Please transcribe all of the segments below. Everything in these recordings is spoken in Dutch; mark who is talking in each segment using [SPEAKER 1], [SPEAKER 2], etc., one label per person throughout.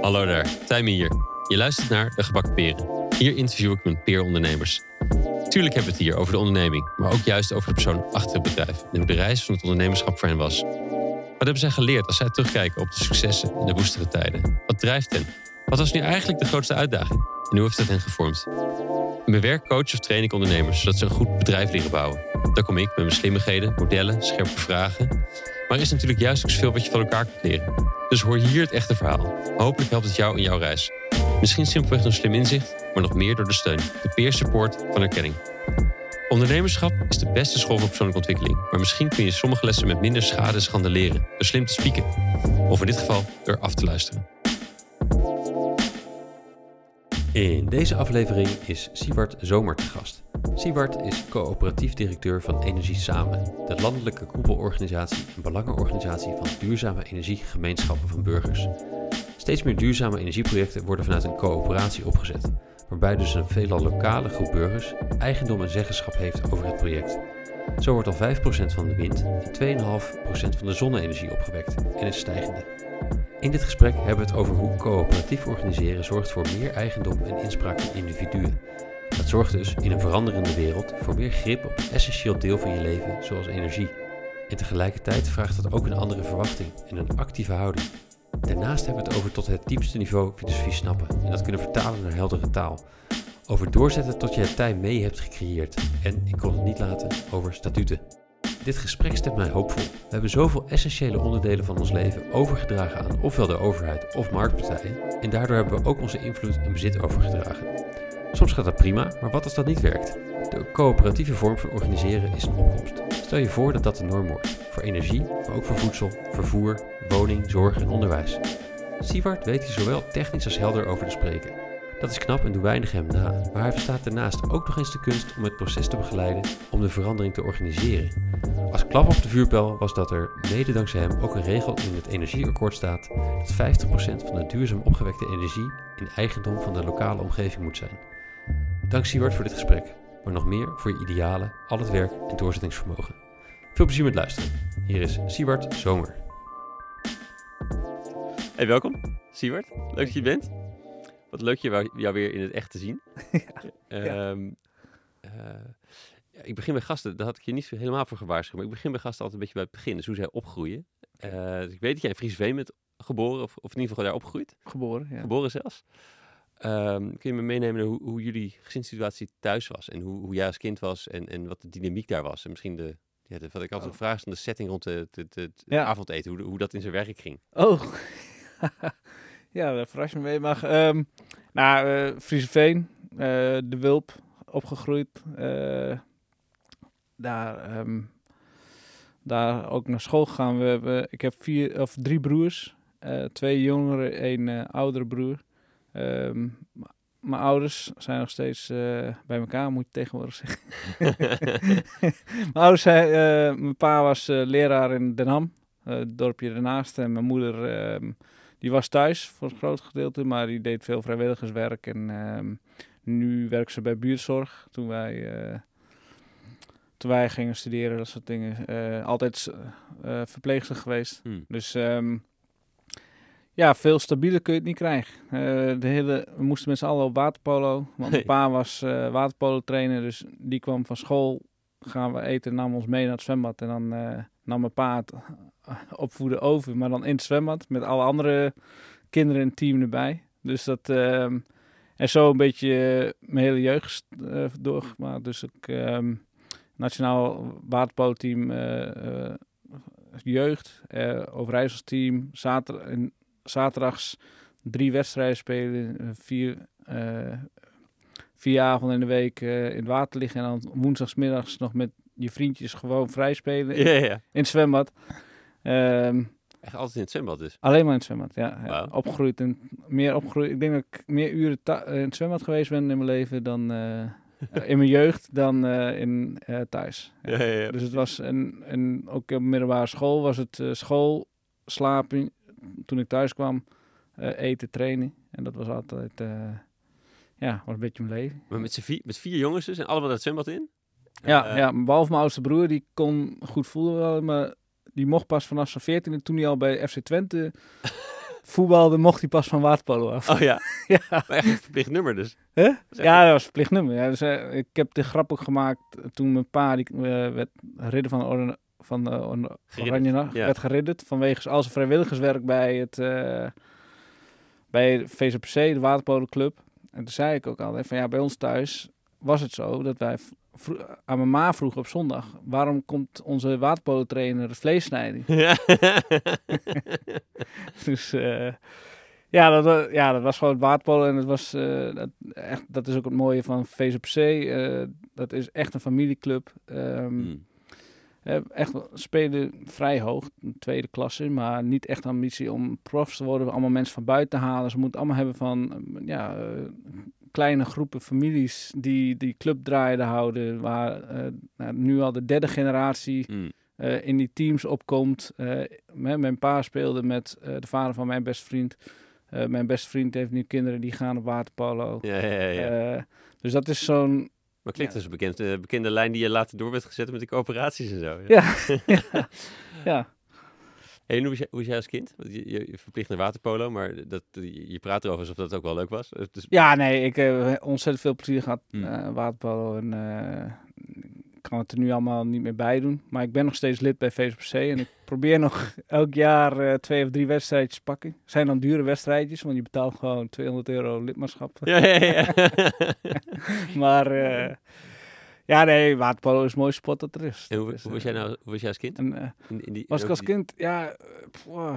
[SPEAKER 1] Hallo daar, Tijmen hier. Je luistert naar De Gebakken Peren. Hier interview ik mijn peerondernemers. Tuurlijk hebben we het hier over de onderneming, maar ook juist over de persoon achter het bedrijf en de reis van het ondernemerschap voor hen was. Wat hebben zij geleerd als zij terugkijken op de successen en de woestere tijden? Wat drijft hen? Wat was nu eigenlijk de grootste uitdaging? En hoe heeft dat hen gevormd? In mijn werk coach of train ik ondernemers zodat ze een goed bedrijf leren bouwen. Daar kom ik met mijn slimmigheden, modellen, scherpe vragen. Maar er is natuurlijk juist ook zoveel wat je van elkaar kunt leren. Dus hoor hier het echte verhaal. Hopelijk helpt het jou in jouw reis. Misschien simpelweg door slim inzicht, maar nog meer door de steun, de peer support van erkenning. Ondernemerschap is de beste school voor persoonlijke ontwikkeling, maar misschien kun je sommige lessen met minder schade en schande leren door slim te spieken. Of in dit geval door af te luisteren. In deze aflevering is Siewart Zomer te gast. Siewart is coöperatief directeur van Energie Samen, de landelijke koepelorganisatie en belangenorganisatie van duurzame energiegemeenschappen van burgers. Steeds meer duurzame energieprojecten worden vanuit een coöperatie opgezet, waarbij dus een veelal lokale groep burgers eigendom en zeggenschap heeft over het project. Zo wordt al 5% van de wind en 2,5% van de zonne-energie opgewekt en is stijgende. In dit gesprek hebben we het over hoe coöperatief organiseren zorgt voor meer eigendom en inspraak van individuen. Dat zorgt dus in een veranderende wereld voor meer grip op een essentieel deel van je leven, zoals energie. En tegelijkertijd vraagt dat ook een andere verwachting en een actieve houding. Daarnaast hebben we het over tot het diepste niveau filosofie snappen en dat kunnen vertalen naar heldere taal. Over doorzetten tot je het tijd mee hebt gecreëerd. En ik kon het niet laten over statuten. Dit gesprek stemt mij hoopvol. We hebben zoveel essentiële onderdelen van ons leven overgedragen aan ofwel de overheid of marktpartijen. En daardoor hebben we ook onze invloed en bezit overgedragen. Soms gaat dat prima, maar wat als dat niet werkt? De coöperatieve vorm van organiseren is een opkomst. Stel je voor dat dat de norm wordt. Voor energie, maar ook voor voedsel, vervoer, woning, zorg en onderwijs. Siewart weet hier zowel technisch als helder over te spreken. Dat is knap en doe weinig hem na, maar hij verstaat daarnaast ook nog eens de kunst om het proces te begeleiden om de verandering te organiseren. Als klap op de vuurpijl was dat er, mede dankzij hem, ook een regel in het energieakkoord staat dat 50% van de duurzaam opgewekte energie in eigendom van de lokale omgeving moet zijn. Dank Siewart voor dit gesprek, maar nog meer voor je idealen, al het werk en doorzettingsvermogen. Veel plezier met luisteren. Hier is Siewart Zomer. Hey, welkom, Siewart. Leuk dat je bent. Wat leuk je jou weer in het echt te zien. ja. Um, uh, ja, ik begin bij gasten, daar had ik je niet helemaal voor gewaarschuwd, maar ik begin bij gasten altijd een beetje bij het begin, dus hoe zij opgroeien. Uh, dus ik weet dat jij in Friesveen bent geboren, of, of in ieder geval daar opgegroeid.
[SPEAKER 2] Geboren, ja.
[SPEAKER 1] Geboren zelfs. Um, kun je me meenemen hoe, hoe jullie gezinssituatie thuis was en hoe, hoe jij als kind was en, en wat de dynamiek daar was? En misschien de, ja, de, wat ik altijd oh. vraag is de setting rond het ja. avondeten, hoe, hoe dat in zijn werk ging.
[SPEAKER 2] Oh, ja, daar verras je me mee. Maar, um, nou, uh, Frieseveen, uh, de Wulp, opgegroeid. Uh, daar, um, daar ook naar school gegaan. We hebben, ik heb vier, of drie broers. twee jongere, één oudere broer. Um, mijn ouders zijn nog steeds uh, bij elkaar, moet je tegenwoordig zeggen. mijn ouders zijn, uh, mijn pa was uh, leraar in Den Ham, het dorpje ernaast. En mijn moeder, ehm, die was thuis voor een groot gedeelte, maar die deed veel vrijwilligerswerk. En um, nu werkt ze bij buurtzorg. Toen wij, toen wij gingen studeren, dat soort dingen. altijd verpleegster geweest. Hmm. Dus... Um, ja, veel stabieler kun je het niet krijgen. Uh, de hele, we moesten met z'n allen op waterpolo. Want mijn pa was uh, waterpolo trainer, dus die kwam van school. Gaan we eten, nam ons mee naar het zwembad. En dan uh, nam mijn pa het opvoeden over, maar dan in het zwembad. Met alle andere kinderen in team erbij. Dus dat... Ehm, en zo een beetje mijn hele jeugd doorgemaakt. Dus ik... Um, nationaal waterpolo team jeugd, uh, Overijsselsteam, zaterdag, zaterdags drie wedstrijden spelen, eh, vier, uh, vier avonden in de week uh, in het water liggen en dan woensdagsmiddags nog met je vriendjes gewoon vrij spelen in, ja, ja. in het zwembad. Um,
[SPEAKER 1] Echt altijd in het zwembad dus?
[SPEAKER 2] Alleen maar in het zwembad, ja. ja. Opgegroeid en meer opgegroeid. Ik denk dat ik meer uren in het zwembad geweest ben in mijn leven dan in mijn jeugd dan in thuis. Ja. Dus het was, en, en ook op middelbare school was het school, slapen, toen ik thuis kwam, eten, trainen. En dat was altijd, ja, was een beetje mijn leven.
[SPEAKER 1] Maar met, vier, met vier jongens dus en allemaal dat zwembad in?
[SPEAKER 2] Ja, uh, ja, behalve mijn oudste broer, die kon goed voelen maar die mocht pas vanaf zijn 14 toen hij al bij FC Twente voetbalde, mocht hij pas van waterpolo af.
[SPEAKER 1] Oh ja,
[SPEAKER 2] ja.
[SPEAKER 1] maar echt een verplicht nummer dus. Echt-
[SPEAKER 2] Ja, dat was verplicht nummer. Ja, dus, eh, ik heb de grap ook gemaakt toen mijn pa, die eh, werd ridder van, van de Oranje Nacht,
[SPEAKER 1] ja.
[SPEAKER 2] werd geridderd vanwege al zijn vrijwilligerswerk bij het eh bij VZPC, de waterpolo club. En toen zei ik ook altijd van ja, bij ons thuis was het zo dat wij aan mijn ma vroegen op zondag, waarom komt onze waterpolo trainer vlees snijden?
[SPEAKER 1] Ja.
[SPEAKER 2] Dus eh, ja, dat, wa- ja, dat was gewoon het waterpolo. En het was, eh, dat, echt, dat is ook het mooie van VZPC. eh dat is echt een familieclub. Eh, echt spelen vrij hoog, een tweede klasse. Maar niet echt ambitie om profs te worden. Allemaal mensen van buiten te halen. Ze moeten allemaal hebben van ja, kleine groepen families die die club draaiende houden. Waar eh, nou, nu al de derde generatie
[SPEAKER 1] Hmm.
[SPEAKER 2] eh, in die teams opkomt. Eh, mijn, mijn pa speelde met de vader van mijn beste vriend. Mijn beste vriend heeft nu kinderen die gaan op waterpolo.
[SPEAKER 1] Ja, ja, ja.
[SPEAKER 2] dus dat is zo'n...
[SPEAKER 1] maar klinkt
[SPEAKER 2] ja.
[SPEAKER 1] als een bekende, bekende lijn die je later door werd gezet met de coöperaties en zo.
[SPEAKER 2] Ja, ja, ja.
[SPEAKER 1] Hey, en hoe, was jij, hoe was jij als kind? Je, je, je verplicht naar waterpolo, maar dat, je praat erover alsof dat ook wel leuk was. Het
[SPEAKER 2] ja, nee, ik heb ontzettend veel plezier gehad.
[SPEAKER 1] Hmm.
[SPEAKER 2] eh, waterpolo en... eh, ik kan het er nu allemaal niet meer bij doen. Maar ik ben nog steeds lid bij VSPC. En ik probeer nog elk jaar eh, twee of drie wedstrijdjes te pakken. zijn dan dure wedstrijdjes, want je betaalt gewoon 200 euro lidmaatschap.
[SPEAKER 1] Ja, ja, ja.
[SPEAKER 2] Maar eh, ja, nee, waterpolo is een mooie sport dat er is.
[SPEAKER 1] en hoe, hoe was
[SPEAKER 2] eh,
[SPEAKER 1] jij nou hoe was jij als kind?
[SPEAKER 2] en, eh,
[SPEAKER 1] In, in die,
[SPEAKER 2] was ik als
[SPEAKER 1] die-
[SPEAKER 2] kind, ja, eh, pff, wow,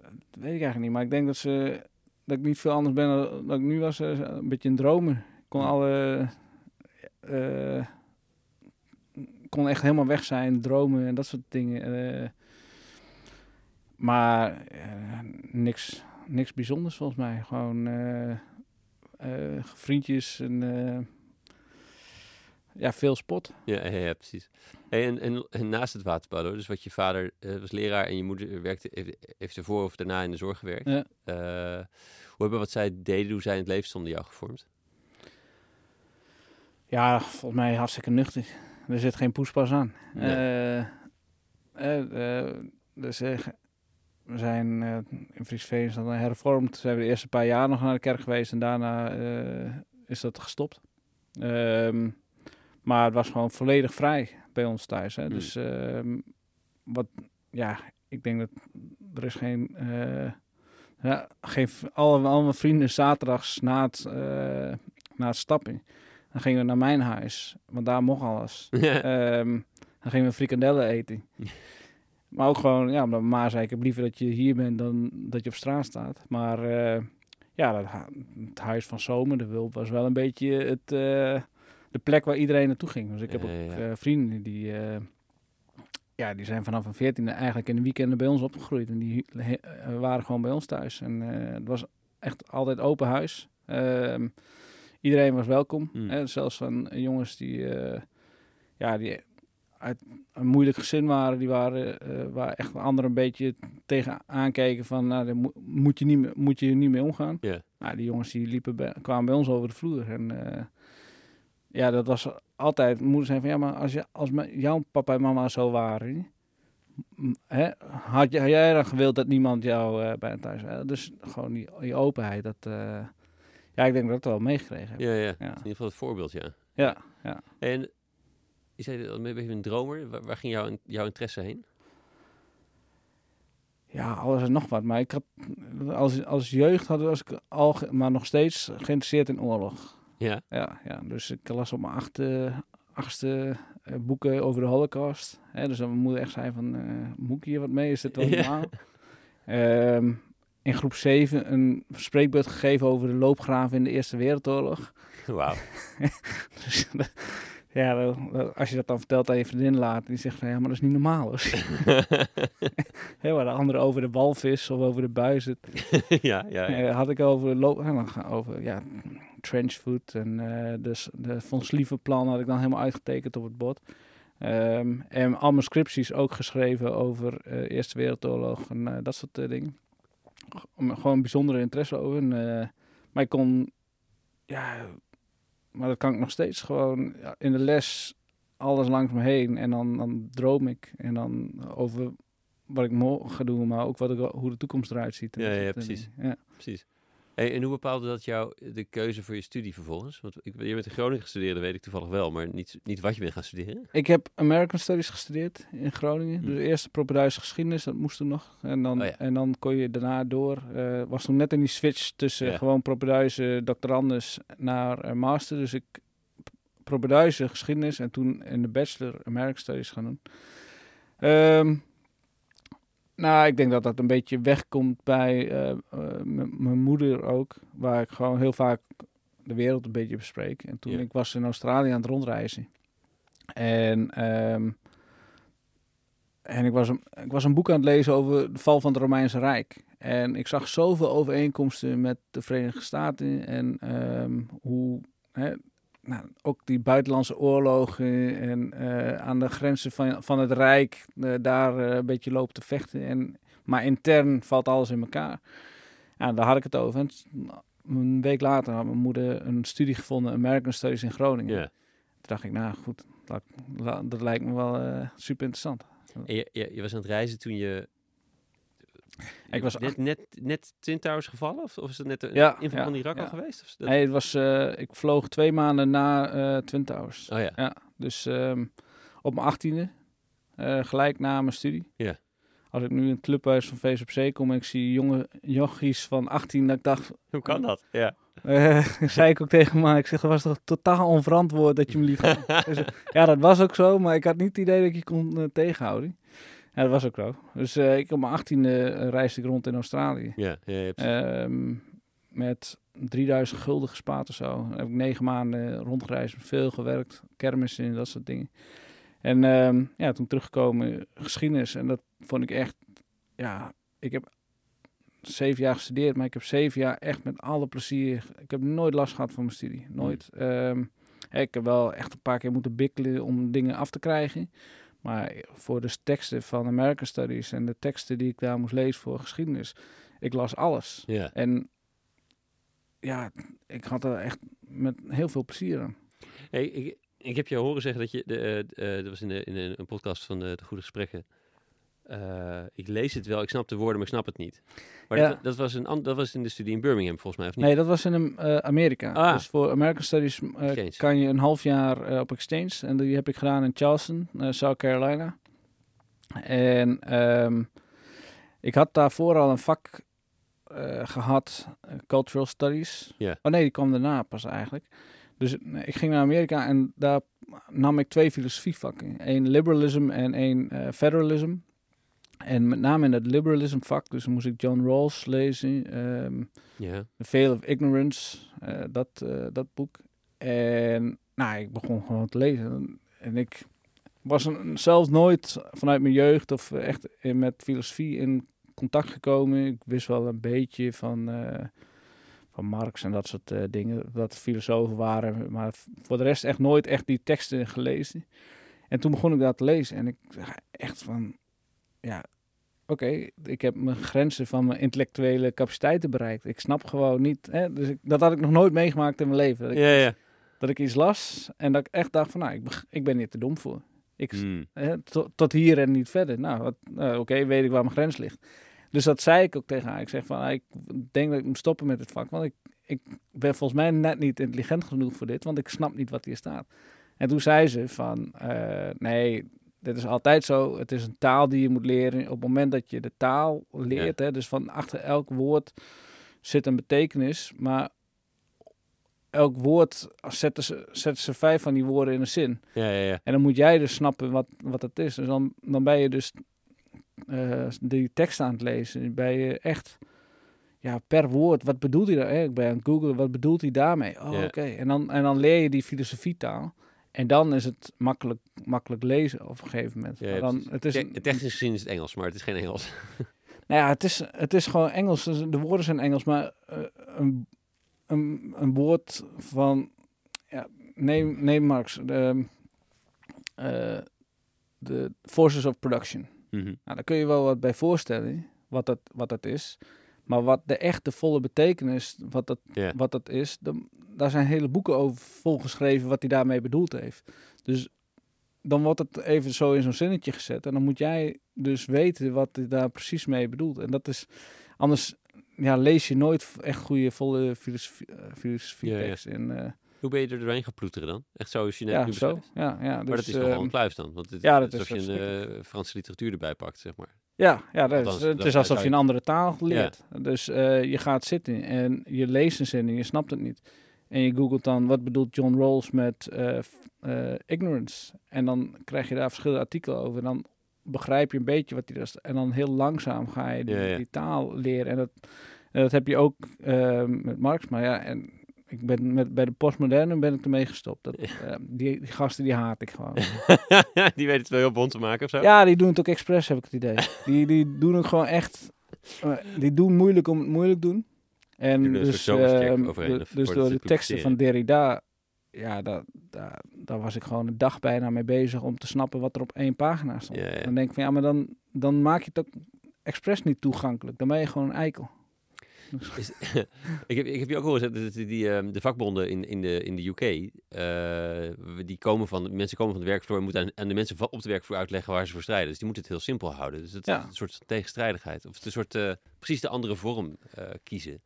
[SPEAKER 2] dat weet ik eigenlijk niet. Maar ik denk dat, ze, dat ik niet veel anders ben dan dat ik nu was. eh, een beetje een dromer. Ik kon alle... eh, kon echt helemaal weg zijn, dromen en dat soort dingen. eh. maar eh, niks, niks bijzonders volgens mij. Gewoon eh, eh, vriendjes en eh, ja, veel sport.
[SPEAKER 1] Ja, ja, ja, precies. Hey, en, en, en naast het waterpolo, dus wat je vader eh, was leraar en je moeder werkte, heeft, heeft ervoor of daarna in de zorg gewerkt.
[SPEAKER 2] Ja.
[SPEAKER 1] Eh, hoe hebben wat zij deden, hoe zij in het leven stonden jou gevormd?
[SPEAKER 2] Ja, volgens mij hartstikke nuchter. Er zit geen poespas aan.
[SPEAKER 1] Nee.
[SPEAKER 2] Eh, dus we zijn in Friesveen dan hervormd. Zijn we de eerste paar jaar nog naar de kerk geweest en daarna is dat gestopt. Ehm, maar het was gewoon volledig vrij bij ons thuis. Hè.
[SPEAKER 1] Hmm.
[SPEAKER 2] Dus ehm, wat, ja, ik denk dat er is geen, eh ja, geen alle, al mijn vrienden zaterdags na het, eh, na het stappen. Dan gingen we naar mijn huis, want daar mocht alles. Ehm, dan gingen we frikandellen eten. maar ook gewoon, ja, omdat mijn ma zei, ik heb liever dat je hier bent dan dat je op straat staat. Maar eh, ja, dat, het huis van Zomer, de Wulp, was wel een beetje het, de plek waar iedereen naartoe ging. Dus ik heb ook eh, vrienden die, eh, ja, die zijn vanaf een veertiende eigenlijk in de weekenden bij ons opgegroeid. En die eh, waren gewoon bij ons thuis. En het was echt altijd open huis. Ehm, iedereen was welkom.
[SPEAKER 1] Mm.
[SPEAKER 2] Hè, zelfs van jongens die, ja, die uit een moeilijk gezin waren. Die waren waar echt anderen een beetje tegen aankeken van... Nou, daar mo- moet, je niet moet je niet mee omgaan.
[SPEAKER 1] Ja.
[SPEAKER 2] Nou, die jongens die liepen bij- kwamen bij ons over de vloer. En ja, dat was altijd... Moeder zei van... Ja, maar als, je, als jouw papa en mama zo waren... Hè, had, je, had jij dan gewild dat niemand jou eh, bij thuis had? Dus gewoon die, die openheid, dat... eh, ja, ik denk dat ik dat wel meegekregen heb.
[SPEAKER 1] Ja, ja.
[SPEAKER 2] Ja.
[SPEAKER 1] In ieder geval het voorbeeld, ja.
[SPEAKER 2] Ja, ja.
[SPEAKER 1] En je zei al een beetje een dromer. Waar, waar ging jouw, jouw interesse heen?
[SPEAKER 2] Ja, alles en nog wat. Maar ik had, als, als jeugd had, was ik al, maar nog steeds geïnteresseerd in oorlog.
[SPEAKER 1] Ja.
[SPEAKER 2] Ja, ja dus ik las op mijn achtste, achtste eh, boeken over de holocaust. Hè, dus dan mijn moeder echt zei van, eh moet ik hier wat mee? Is dit wel
[SPEAKER 1] Ja.
[SPEAKER 2] normaal? Ehm, in groep 7 een spreekbeurt gegeven over de loopgraven in de Eerste Wereldoorlog.
[SPEAKER 1] Wauw.
[SPEAKER 2] Dus, ja, als je dat dan vertelt aan je vriendin later, die zegt van, ja, maar dat is niet normaal hoor. Hè, waar de andere over de walvis of over de buis het
[SPEAKER 1] ja, ja. ja.
[SPEAKER 2] eh, had ik over, loop, over ja, trenchfoot en eh de, s- de Von Slieven plan had ik dan helemaal uitgetekend op het bord. Ehm, en al mijn scripties ook geschreven over eh Eerste Wereldoorlog en eh, dat soort dingen. G- Gewoon bijzondere interesse over. En, maar ik kon, ja, maar dat kan ik nog steeds gewoon ja, in de les alles langs me heen. En dan, dan droom ik en dan over wat ik morgen ga doen, maar ook wat ik, hoe de toekomst eruit ziet.
[SPEAKER 1] Ja, precies.
[SPEAKER 2] Ja.
[SPEAKER 1] Precies. Hey, en hoe bepaalde dat jou de keuze voor je studie vervolgens? Want ik, je bent in Groningen gestudeerd, dat weet ik toevallig wel, maar niet, niet wat je bent gaan studeren.
[SPEAKER 2] Ik heb American Studies gestudeerd in Groningen.
[SPEAKER 1] Hm.
[SPEAKER 2] Dus eerst de propeduise geschiedenis, dat moest toen nog. En dan,
[SPEAKER 1] Oh ja.
[SPEAKER 2] en dan kon je daarna door. eh, was toen net in die switch tussen
[SPEAKER 1] Ja.
[SPEAKER 2] gewoon propeduise, doctorandus naar eh, master. Dus ik propeduise geschiedenis en toen in de bachelor American Studies gaan doen. Ehm, nou, ik denk dat dat een beetje wegkomt bij eh, eh, mijn moeder ook, waar ik gewoon heel vaak de wereld een beetje bespreek. En toen
[SPEAKER 1] Ja.
[SPEAKER 2] ik was in Australië aan het rondreizen. En, ehm, en ik, was een, ik was een boek aan het lezen over de val van het Romeinse Rijk. En ik zag zoveel overeenkomsten met de Verenigde Staten en ehm, hoe hè, nou, ook die buitenlandse oorlogen en eh, aan de grenzen van, van het Rijk eh, daar eh, een beetje lopen te vechten. En, maar intern valt alles in elkaar. Ja, daar had ik het over. En een week later had mijn moeder een studie gevonden, American Studies in Groningen. Toen dacht ik, nou goed, dat, dat lijkt me wel super interessant.
[SPEAKER 1] En je, je, je was aan het reizen toen je...
[SPEAKER 2] Ik was
[SPEAKER 1] net, net, net Twin Towers gevallen? Of, of is het net een
[SPEAKER 2] Ja,
[SPEAKER 1] inval
[SPEAKER 2] ja,
[SPEAKER 1] van Irak
[SPEAKER 2] ja.
[SPEAKER 1] al geweest? Of dat-
[SPEAKER 2] Nee, het was, eh, ik vloog twee maanden na eh Twin Towers.
[SPEAKER 1] Oh ja.
[SPEAKER 2] Ja, dus ehm, op mijn achttiende, eh gelijk na mijn studie.
[SPEAKER 1] Ja.
[SPEAKER 2] Als ik nu in het clubhuis van Vees op Zee kom en ik zie jonge jochies van 18, dat ik dacht,
[SPEAKER 1] Hoe kan dat? Ja.
[SPEAKER 2] eh, zei ik ook tegen me, ik zeg, dat was toch totaal onverantwoord dat je me liet gaan. Ja, dat was ook zo, maar ik had niet het idee dat ik je kon tegenhouden. Ja, dat was ook zo. Dus eh, ik op mijn achttiende eh, reisde ik rond in Australië.
[SPEAKER 1] Ja, ja, je hebt-
[SPEAKER 2] Ehm, met 3000 gulden gespaard of zo. Dan heb ik negen maanden rondgereisd, veel gewerkt, kermissen en dat soort dingen. En ehm, ja, toen teruggekomen, geschiedenis. En dat vond ik echt, ja, ik heb zeven jaar gestudeerd, maar ik heb zeven jaar echt met alle plezier. Ik heb nooit last gehad van mijn studie, nooit. Ehm, ik heb wel echt een paar keer moeten bikkelen om dingen af te krijgen. Maar voor de teksten van American Studies en de teksten die ik daar moest lezen voor geschiedenis, ik las alles.
[SPEAKER 1] ja.
[SPEAKER 2] En ja, ik had er echt met heel veel plezier aan.
[SPEAKER 1] Hey, ik, ik heb je horen zeggen dat je, de, eh, eh, dat was in, de, in een, een podcast van de, de Goede Gesprekken. Eh, ik lees het wel, ik snap de woorden, maar ik snap het niet. Maar
[SPEAKER 2] Ja.
[SPEAKER 1] dat, dat, was een, dat was in de studie in Birmingham, volgens mij, of niet?
[SPEAKER 2] Nee, dat was in eh, Amerika.
[SPEAKER 1] Ah.
[SPEAKER 2] Dus voor American Studies eh, kan je een half jaar op exchange. En die heb ik gedaan in Charleston, South Carolina. En ehm, ik had daarvoor al een vak eh, gehad, eh, Cultural Studies. Oh nee, die kwam daarna pas eigenlijk. Dus ik ging naar Amerika en daar nam ik twee filosofievakken. Eén liberalism en één federalism. En met name in het liberalism vak, dus moest ik John Rawls lezen.
[SPEAKER 1] Ja,
[SPEAKER 2] The Veil of Ignorance, eh, dat, eh, dat boek. En nou, ik begon gewoon te lezen. En ik was een, zelfs nooit vanuit mijn jeugd of echt in- met filosofie in contact gekomen. Ik wist wel een beetje van, eh, van Marx en dat soort dingen, dat filosofen waren. Maar voor de rest echt nooit echt die teksten gelezen. En toen begon ik dat te lezen en ik dacht echt van, ja, oké, ik heb mijn grenzen van mijn intellectuele capaciteiten bereikt. Ik snap gewoon niet, hè, dus ik, dat had ik nog nooit meegemaakt in mijn leven. Dat ik,
[SPEAKER 1] ja, ja.
[SPEAKER 2] dat ik iets las en dat ik echt dacht van, nou, ik, ik ben hier te dom voor. Ik,
[SPEAKER 1] Hmm.
[SPEAKER 2] hè, tot, tot hier en niet verder. Nou, wat- nou, oké, weet ik waar mijn grens ligt. Dus dat zei ik ook tegen haar. Ik zeg van, ah, ik denk dat ik moet stoppen met het vak, want ik, ik ben volgens mij net niet intelligent genoeg voor dit, want ik snap niet wat hier staat. En toen zei ze van, eh, nee, dit is altijd zo. Het is een taal die je moet leren. Op het moment dat je de taal leert, hè, dus van achter elk woord zit een betekenis, maar elk woord zetten ze, zetten ze vijf van die woorden in een zin.
[SPEAKER 1] Ja, ja, ja.
[SPEAKER 2] En dan moet jij dus snappen wat, wat het is. Dus dan, dan ben je dus eh, die tekst aan het lezen. Ben je echt ja, per woord, wat bedoelt hij daar? Ik ben aan het googlen, wat bedoelt hij daarmee? Oh, oké. En, dan, en dan leer je die filosofietaal. En dan is het makkelijk, makkelijk lezen op een gegeven moment.
[SPEAKER 1] Ja,
[SPEAKER 2] dan, het is,
[SPEAKER 1] Te- technisch gezien is het Engels, maar het is geen Engels.
[SPEAKER 2] nou ja, het is, het is gewoon Engels. dus De woorden zijn Engels, maar eh, een, een, een woord van... Ja, neem, neem Marx. De, eh, de forces of production.
[SPEAKER 1] Mhm.
[SPEAKER 2] Nou, daar kun je wel wat bij voorstellen, wat dat, wat dat is. Maar wat de echte volle betekenis, wat dat, wat dat is, dan, daar zijn hele boeken over volgeschreven wat hij daarmee bedoeld heeft. Dus dan wordt het even zo in zo'n zinnetje gezet. En dan moet jij dus weten wat hij daar precies mee bedoelt. En dat is, anders ja, lees je nooit echt goede, volle filosofie, uh, filosofie
[SPEAKER 1] Ja, ja.
[SPEAKER 2] tekst. En, eh,
[SPEAKER 1] Hoe ben je er doorheen geploeteren dan? Echt zo als je net
[SPEAKER 2] ja,
[SPEAKER 1] nu
[SPEAKER 2] zo. Ja, ja,
[SPEAKER 1] Maar
[SPEAKER 2] dus,
[SPEAKER 1] dat is nogal
[SPEAKER 2] ehm,
[SPEAKER 1] een kluif dan. Want het,
[SPEAKER 2] ja,
[SPEAKER 1] het
[SPEAKER 2] dat
[SPEAKER 1] is alsof je een eh, Franse literatuur erbij pakt, zeg maar.
[SPEAKER 2] Ja, ja dat is, het
[SPEAKER 1] dat-
[SPEAKER 2] is alsof je een andere taal leert. Dus eh, je gaat zitten en je leest een zin en je snapt het niet. En je googelt dan, wat bedoelt John Rawls met f- eh, ignorance? En dan krijg je daar verschillende artikelen over. En dan begrijp je een beetje wat hij is. En dan heel langzaam ga je die,
[SPEAKER 1] Ja, ja.
[SPEAKER 2] die taal leren. En dat, en dat heb je ook met Marx. Maar ja, en ik ben met, bij de postmoderne ben ik ermee gestopt. Dat, eh, die, die gasten die haat ik gewoon.
[SPEAKER 1] die weten het wel heel bond te maken of zo?
[SPEAKER 2] Ja, die doen het ook expres, heb ik het idee. Die, die doen het gewoon echt... eh, die doen moeilijk om het moeilijk doen. En
[SPEAKER 1] doen
[SPEAKER 2] dus, ehm, de- dus door de teksten van. Derrida... Ja, daar, daar, daar was ik gewoon een dag bijna mee bezig om te snappen wat er op één pagina stond.
[SPEAKER 1] Ja, ja.
[SPEAKER 2] Dan denk ik van, ja, maar dan, dan maak je het ook expres niet toegankelijk. Dan ben je gewoon een eikel.
[SPEAKER 1] Is- ik, heb, ik heb je ook al gezegd dat die, ehm, de vakbonden in, in, de, in de UK, eh, die komen van, mensen komen van de werkvloer en moeten aan, aan de mensen op de werkvloer uitleggen waar ze voor strijden. Dus die moeten het heel simpel houden. Dus het
[SPEAKER 2] Ja.
[SPEAKER 1] is een soort tegenstrijdigheid. Of het is een soort, eh, precies de andere vorm eh, kiezen.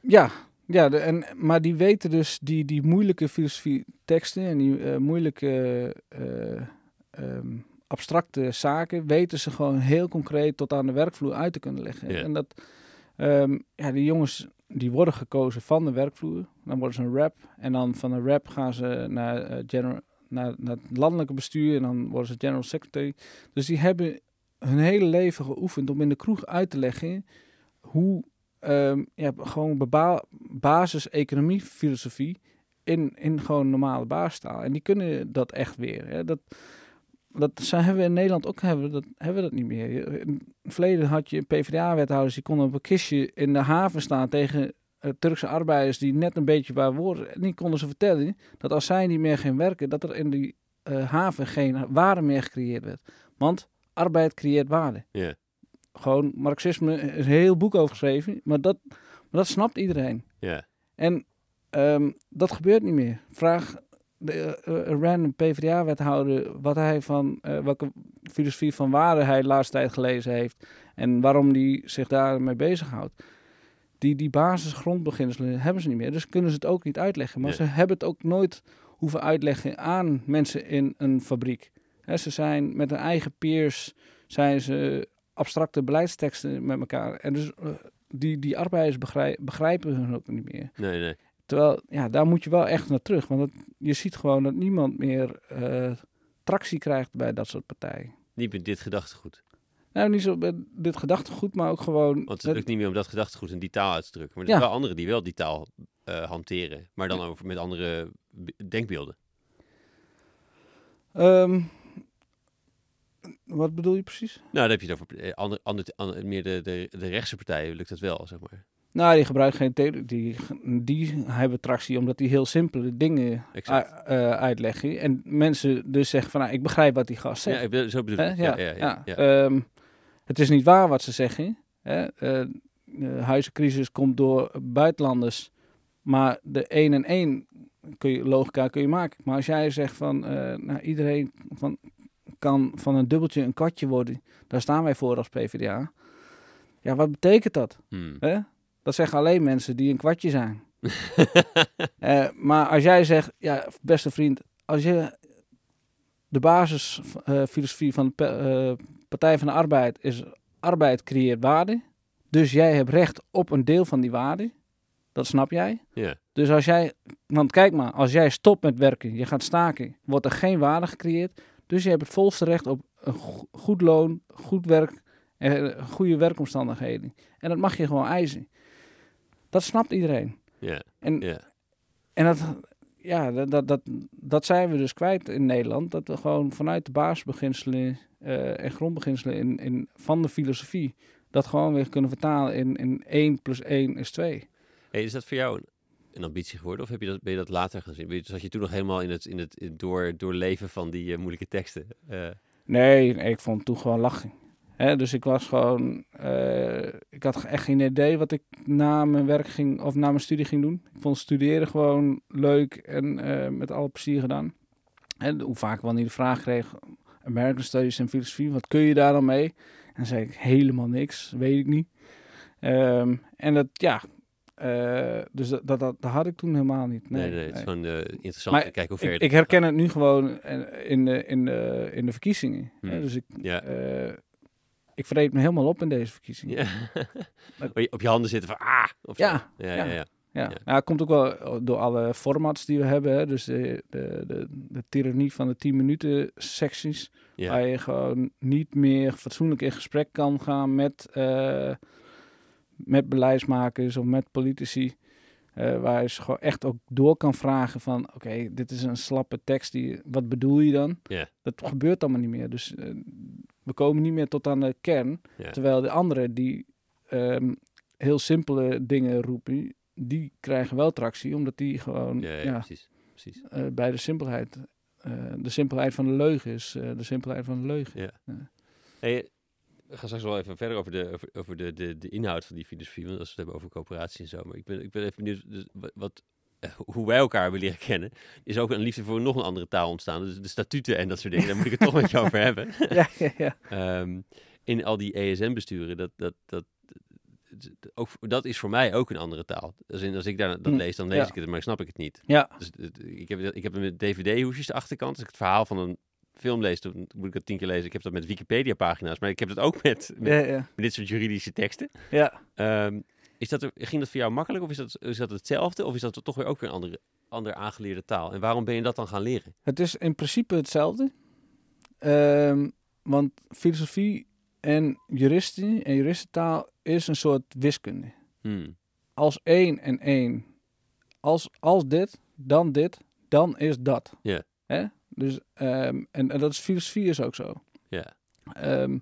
[SPEAKER 2] Ja, ja de, en, maar die weten dus die, die moeilijke filosofie teksten en die moeilijke eh, ehm, abstracte zaken, weten ze gewoon heel concreet tot aan de werkvloer uit te kunnen leggen.
[SPEAKER 1] Ja.
[SPEAKER 2] En dat, ehm, ja, die jongens die worden gekozen van de werkvloer, dan worden ze een rap en dan van een rap gaan ze naar, eh, general, naar, het landelijke bestuur en dan worden ze general secretary. Dus die hebben hun hele leven geoefend om in de kroeg uit te leggen hoe ja, gewoon basis economie filosofie in, in gewoon normale basistaal. En die kunnen dat echt weer. Hè. Dat, dat zijn, hebben we in Nederland ook hebben we dat, hebben we dat niet meer. In het verleden had je PvdA-wethouders die konden op een kistje in de haven staan tegen eh, Turkse arbeiders die net een beetje waar woorden. En die konden ze vertellen dat als zij niet meer gaan werken, dat er in die eh, haven geen waarde meer gecreëerd werd. Want arbeid creëert waarde
[SPEAKER 1] Ja.
[SPEAKER 2] gewoon Marxisme is een heel boek over geschreven, maar dat, maar dat snapt iedereen.
[SPEAKER 1] Ja.
[SPEAKER 2] En ehm, dat gebeurt niet meer. Vraag de, een random PvdA-wethouder wat hij van, eh, welke filosofie van waarde hij de laatste tijd gelezen heeft en waarom hij zich daarmee bezighoudt. Die, die basisgrondbeginselen hebben ze niet meer, dus kunnen ze het ook niet uitleggen. Maar
[SPEAKER 1] Nee.
[SPEAKER 2] ze hebben het ook nooit hoeven uitleggen aan mensen in een fabriek. Ze zijn met hun eigen peers, zijn ze abstracte beleidsteksten met elkaar. En dus die, die arbeiders begrij- begrijpen hun ook niet meer.
[SPEAKER 1] Nee, nee.
[SPEAKER 2] Terwijl, ja, daar moet je wel echt naar terug. Want je ziet gewoon dat niemand meer eh, tractie krijgt bij dat soort partijen.
[SPEAKER 1] Niet met dit gedachtegoed.
[SPEAKER 2] Nou, niet zo bij dit gedachtegoed, maar ook gewoon...
[SPEAKER 1] Want het lukt niet meer om dat gedachtegoed in die taal uit te drukken. Maar er zijn wel anderen die wel die taal eh, hanteren. Maar dan over, met andere denkbeelden.
[SPEAKER 2] Ehm, wat bedoel je precies?
[SPEAKER 1] Nou, dan heb je het over eh, ander, ander, ander- meer de, de, de rechtse partijen lukt dat wel, zeg maar.
[SPEAKER 2] Nou, die gebruiken geen theorie. Die, die hebben tractie omdat die heel simpele dingen eh, uitleggen. En mensen dus zeggen van, nou, ik begrijp wat die gast zegt.
[SPEAKER 1] Ja, ik zo bedoel ik.
[SPEAKER 2] Ja,
[SPEAKER 1] Ja, ja, ja.
[SPEAKER 2] Ehm, het is niet waar wat ze zeggen. Hè? Eh, de huizencrisis komt door buitenlanders. Maar de één en één kun je, logica kun je maken. Maar als jij zegt van eh, nou, iedereen van, kan van een dubbeltje een kwartje worden. Daar staan wij voor als PvdA. Ja, wat betekent dat?
[SPEAKER 1] Hmm.
[SPEAKER 2] Hè? Dat zeggen alleen mensen die een kwartje zijn. Eh, maar als jij zegt, ja, beste vriend, als je de basisfilosofie van de eh, Partij van de Arbeid is arbeid creëert waarde. Dus jij hebt recht op een deel van die waarde. Dat snap jij.
[SPEAKER 1] Ja,
[SPEAKER 2] Dus als jij, want kijk maar, als jij stopt met werken, je gaat staken, wordt er geen waarde gecreëerd. Dus je hebt het volste recht op een go- goed loon, goed werk en goede werkomstandigheden. En dat mag je gewoon eisen. Dat snapt iedereen.
[SPEAKER 1] ja,
[SPEAKER 2] En,
[SPEAKER 1] ja.
[SPEAKER 2] en dat, ja, dat, dat, dat, dat zijn we dus kwijt in Nederland. Dat we gewoon vanuit de basisbeginselen eh, en grondbeginselen in, in, van de filosofie... dat gewoon weer kunnen vertalen in, in 1 plus 1 is 2.
[SPEAKER 1] Hey, is dat voor jou een, een ambitie geworden? Of heb je dat, ben je dat later gaan zien? Je- Zat je toen nog helemaal in het, in het door, doorleven van die eh, moeilijke teksten? Eh,
[SPEAKER 2] Nee, nee, ik vond het toen gewoon lachen. Dus ik was gewoon, eh, ik had echt geen idee wat ik na mijn werk ging of na mijn studie ging doen. Ik vond studeren gewoon leuk en eh, met alle plezier gedaan. hè, hoe vaak ik wel niet de vraag kreeg, American Studies en filosofie, wat kun je daar dan mee? En dan zei ik helemaal niks, weet ik niet. Ehm, en dat, ja, eh, dus dat, dat, dat, had ik toen helemaal niet.
[SPEAKER 1] Nee,
[SPEAKER 2] Nee,
[SPEAKER 1] nee, het is gewoon eh, interessant te kijken hoe ver
[SPEAKER 2] Ik, herken het nu gewoon in de, in de, in de verkiezingen. hè.
[SPEAKER 1] Hmm.
[SPEAKER 2] Dus ik,
[SPEAKER 1] Ja.
[SPEAKER 2] Ik vreet me helemaal op in deze verkiezingen.
[SPEAKER 1] Ja. Op je handen zitten van ah! Of.
[SPEAKER 2] Ja,
[SPEAKER 1] ja, ja.
[SPEAKER 2] ja.
[SPEAKER 1] ja.
[SPEAKER 2] Nou, komt ook wel door alle formats die we hebben. Hè? Dus de, de, de, de tirannie van de 10 minuten secties. Waar je gewoon niet meer fatsoenlijk in gesprek kan gaan met, eh, met beleidsmakers of met politici. Eh, waar je ze gewoon echt ook door kan vragen van... Oké, dit is een slappe tekst. Die, wat bedoel je dan?
[SPEAKER 1] Ja.
[SPEAKER 2] Dat gebeurt allemaal niet meer. Dus eh, we komen niet meer tot aan de kern.
[SPEAKER 1] Ja.
[SPEAKER 2] Terwijl de anderen die ehm, heel simpele dingen roepen... die krijgen wel tractie. Omdat die gewoon
[SPEAKER 1] Ja, ja,
[SPEAKER 2] ja,
[SPEAKER 1] precies. precies.
[SPEAKER 2] eh, bij de simpelheid... eh, de simpelheid van de leugen is eh, de simpelheid van de leugen.
[SPEAKER 1] Ja. Hey, we gaan straks wel even verder over de, over, over de, de, de inhoud van die filosofie. Want als we het hebben over coöperatie en zo. Maar ik ben, ik ben even benieuwd dus wat, hoe wij elkaar hebben leren kennen. Is ook een liefde voor nog een andere taal ontstaan. Dus de statuten en dat soort dingen. Daar moet ik het toch met je over hebben.
[SPEAKER 2] ja, ja, ja.
[SPEAKER 1] Ehm, in al die ESM-besturen, dat, dat, dat, ook, dat is voor mij ook een andere taal. Als, in, als ik daar, dat
[SPEAKER 2] Hm,
[SPEAKER 1] lees, dan lees
[SPEAKER 2] ja.
[SPEAKER 1] ik het, maar snap ik het niet.
[SPEAKER 2] Ja,
[SPEAKER 1] Dus het- ik heb, ik heb met DVD-hoesjes de achterkant. Als ik het verhaal van een film lees, dan moet ik het tien keer lezen. Ik heb dat met Wikipedia-pagina's, maar ik heb dat ook met, met,
[SPEAKER 2] ja,
[SPEAKER 1] met
[SPEAKER 2] ja.
[SPEAKER 1] dit soort juridische teksten.
[SPEAKER 2] ja.
[SPEAKER 1] Ehm, is dat ging dat voor jou makkelijk of is dat, is dat hetzelfde? Of is dat toch weer ook weer een andere, andere aangeleerde taal? En waarom ben je dat dan gaan leren?
[SPEAKER 2] Het is in principe hetzelfde. Ehm, want filosofie en juristie en juristentaal is een soort wiskunde.
[SPEAKER 1] Hmm.
[SPEAKER 2] Als één en één, als, als dit, dan dit, dan is dat.
[SPEAKER 1] Ja.
[SPEAKER 2] Hè? Dus, ehm, en, en dat is filosofie is ook zo.
[SPEAKER 1] Ja,
[SPEAKER 2] Ehm,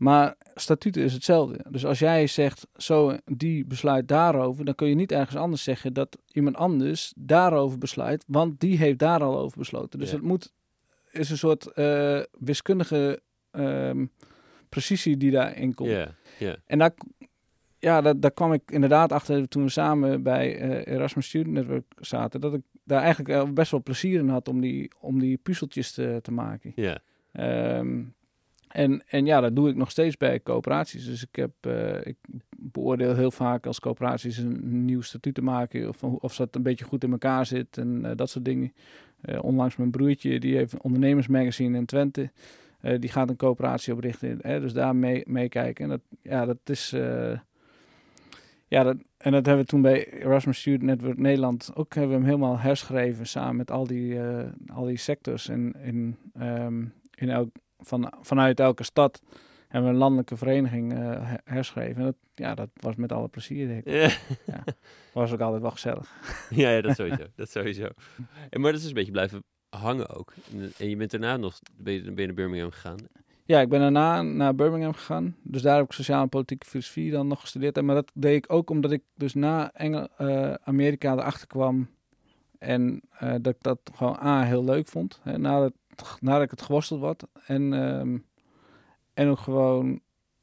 [SPEAKER 2] maar statuten is hetzelfde. Dus als jij zegt, zo, die besluit daarover, dan kun je niet ergens anders zeggen dat iemand anders daarover besluit, want die heeft daar al over besloten. Dus
[SPEAKER 1] Ja.
[SPEAKER 2] het moet, is een soort eh, wiskundige ehm, precisie die daarin komt.
[SPEAKER 1] ja, ja.
[SPEAKER 2] En daar, ja, daar, daar kwam ik inderdaad achter toen we samen bij eh, Erasmus Student Network zaten, dat ik daar eigenlijk best wel plezier in had om die, om die puzzeltjes te, te maken.
[SPEAKER 1] ja.
[SPEAKER 2] Ehm, en, en ja, dat doe ik nog steeds bij coöperaties. Dus ik, heb, eh, ik beoordeel heel vaak als coöperaties een nieuw statuut te maken. Of, of dat een beetje goed in elkaar zit en eh, dat soort dingen. Eh, onlangs mijn broertje, die heeft een ondernemersmagazine in Twente. Die gaat een coöperatie oprichten. Hè, dus daar mee, meekijken. En dat, ja, dat is... ja, en dat hebben we toen bij Erasmus Student Network Nederland ook hebben we hem helemaal herschreven samen met al die, al die sectors in, in, ehm, in elk, van, vanuit elke stad hebben we een landelijke vereniging eh, her- herschreven. En dat, ja, dat was met alle plezier. denk ik.
[SPEAKER 1] Ja.
[SPEAKER 2] Was ook altijd wel gezellig.
[SPEAKER 1] Ja, ja, dat sowieso. dat sowieso. En, maar dat is een beetje blijven hangen ook. En, je bent daarna nog ben je, ben je naar Birmingham gegaan.
[SPEAKER 2] Ja, ik ben daarna naar Birmingham gegaan. Dus daar heb ik sociale en politieke filosofie dan nog gestudeerd. En Maar dat deed ik ook omdat ik dus na Engel, eh, Amerika erachter kwam. En eh, dat ik dat gewoon A, heel leuk vond. Hè, nadat, nadat ik het geworsteld had. En, ehm, en ook gewoon,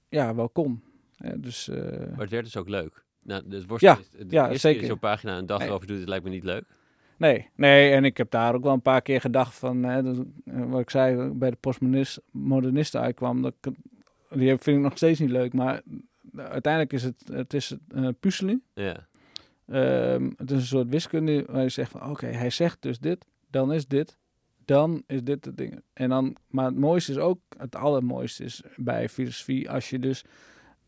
[SPEAKER 2] ja, wel kon. Hè, dus, eh,
[SPEAKER 1] Maar het werd dus ook leuk. Nou, het worstelen
[SPEAKER 2] Ja,
[SPEAKER 1] is, de
[SPEAKER 2] ja, zeker.
[SPEAKER 1] zo'n pagina een dag
[SPEAKER 2] Nee.
[SPEAKER 1] erover doet, het lijkt me niet leuk.
[SPEAKER 2] Nee, nee, en ik heb daar ook wel een paar keer gedacht van, hè, dat, eh, wat ik zei, bij de postmodernisten uitkwam, dat ik, die vind ik nog steeds niet leuk, maar uiteindelijk is het, het is puzzelen.
[SPEAKER 1] Ja,
[SPEAKER 2] Ehm, het is een soort wiskunde waar je zegt van, oké, hij zegt dus dit, dan is dit, dan is dit het ding. En dan, maar het mooiste is ook, het allermooiste is bij filosofie, als je dus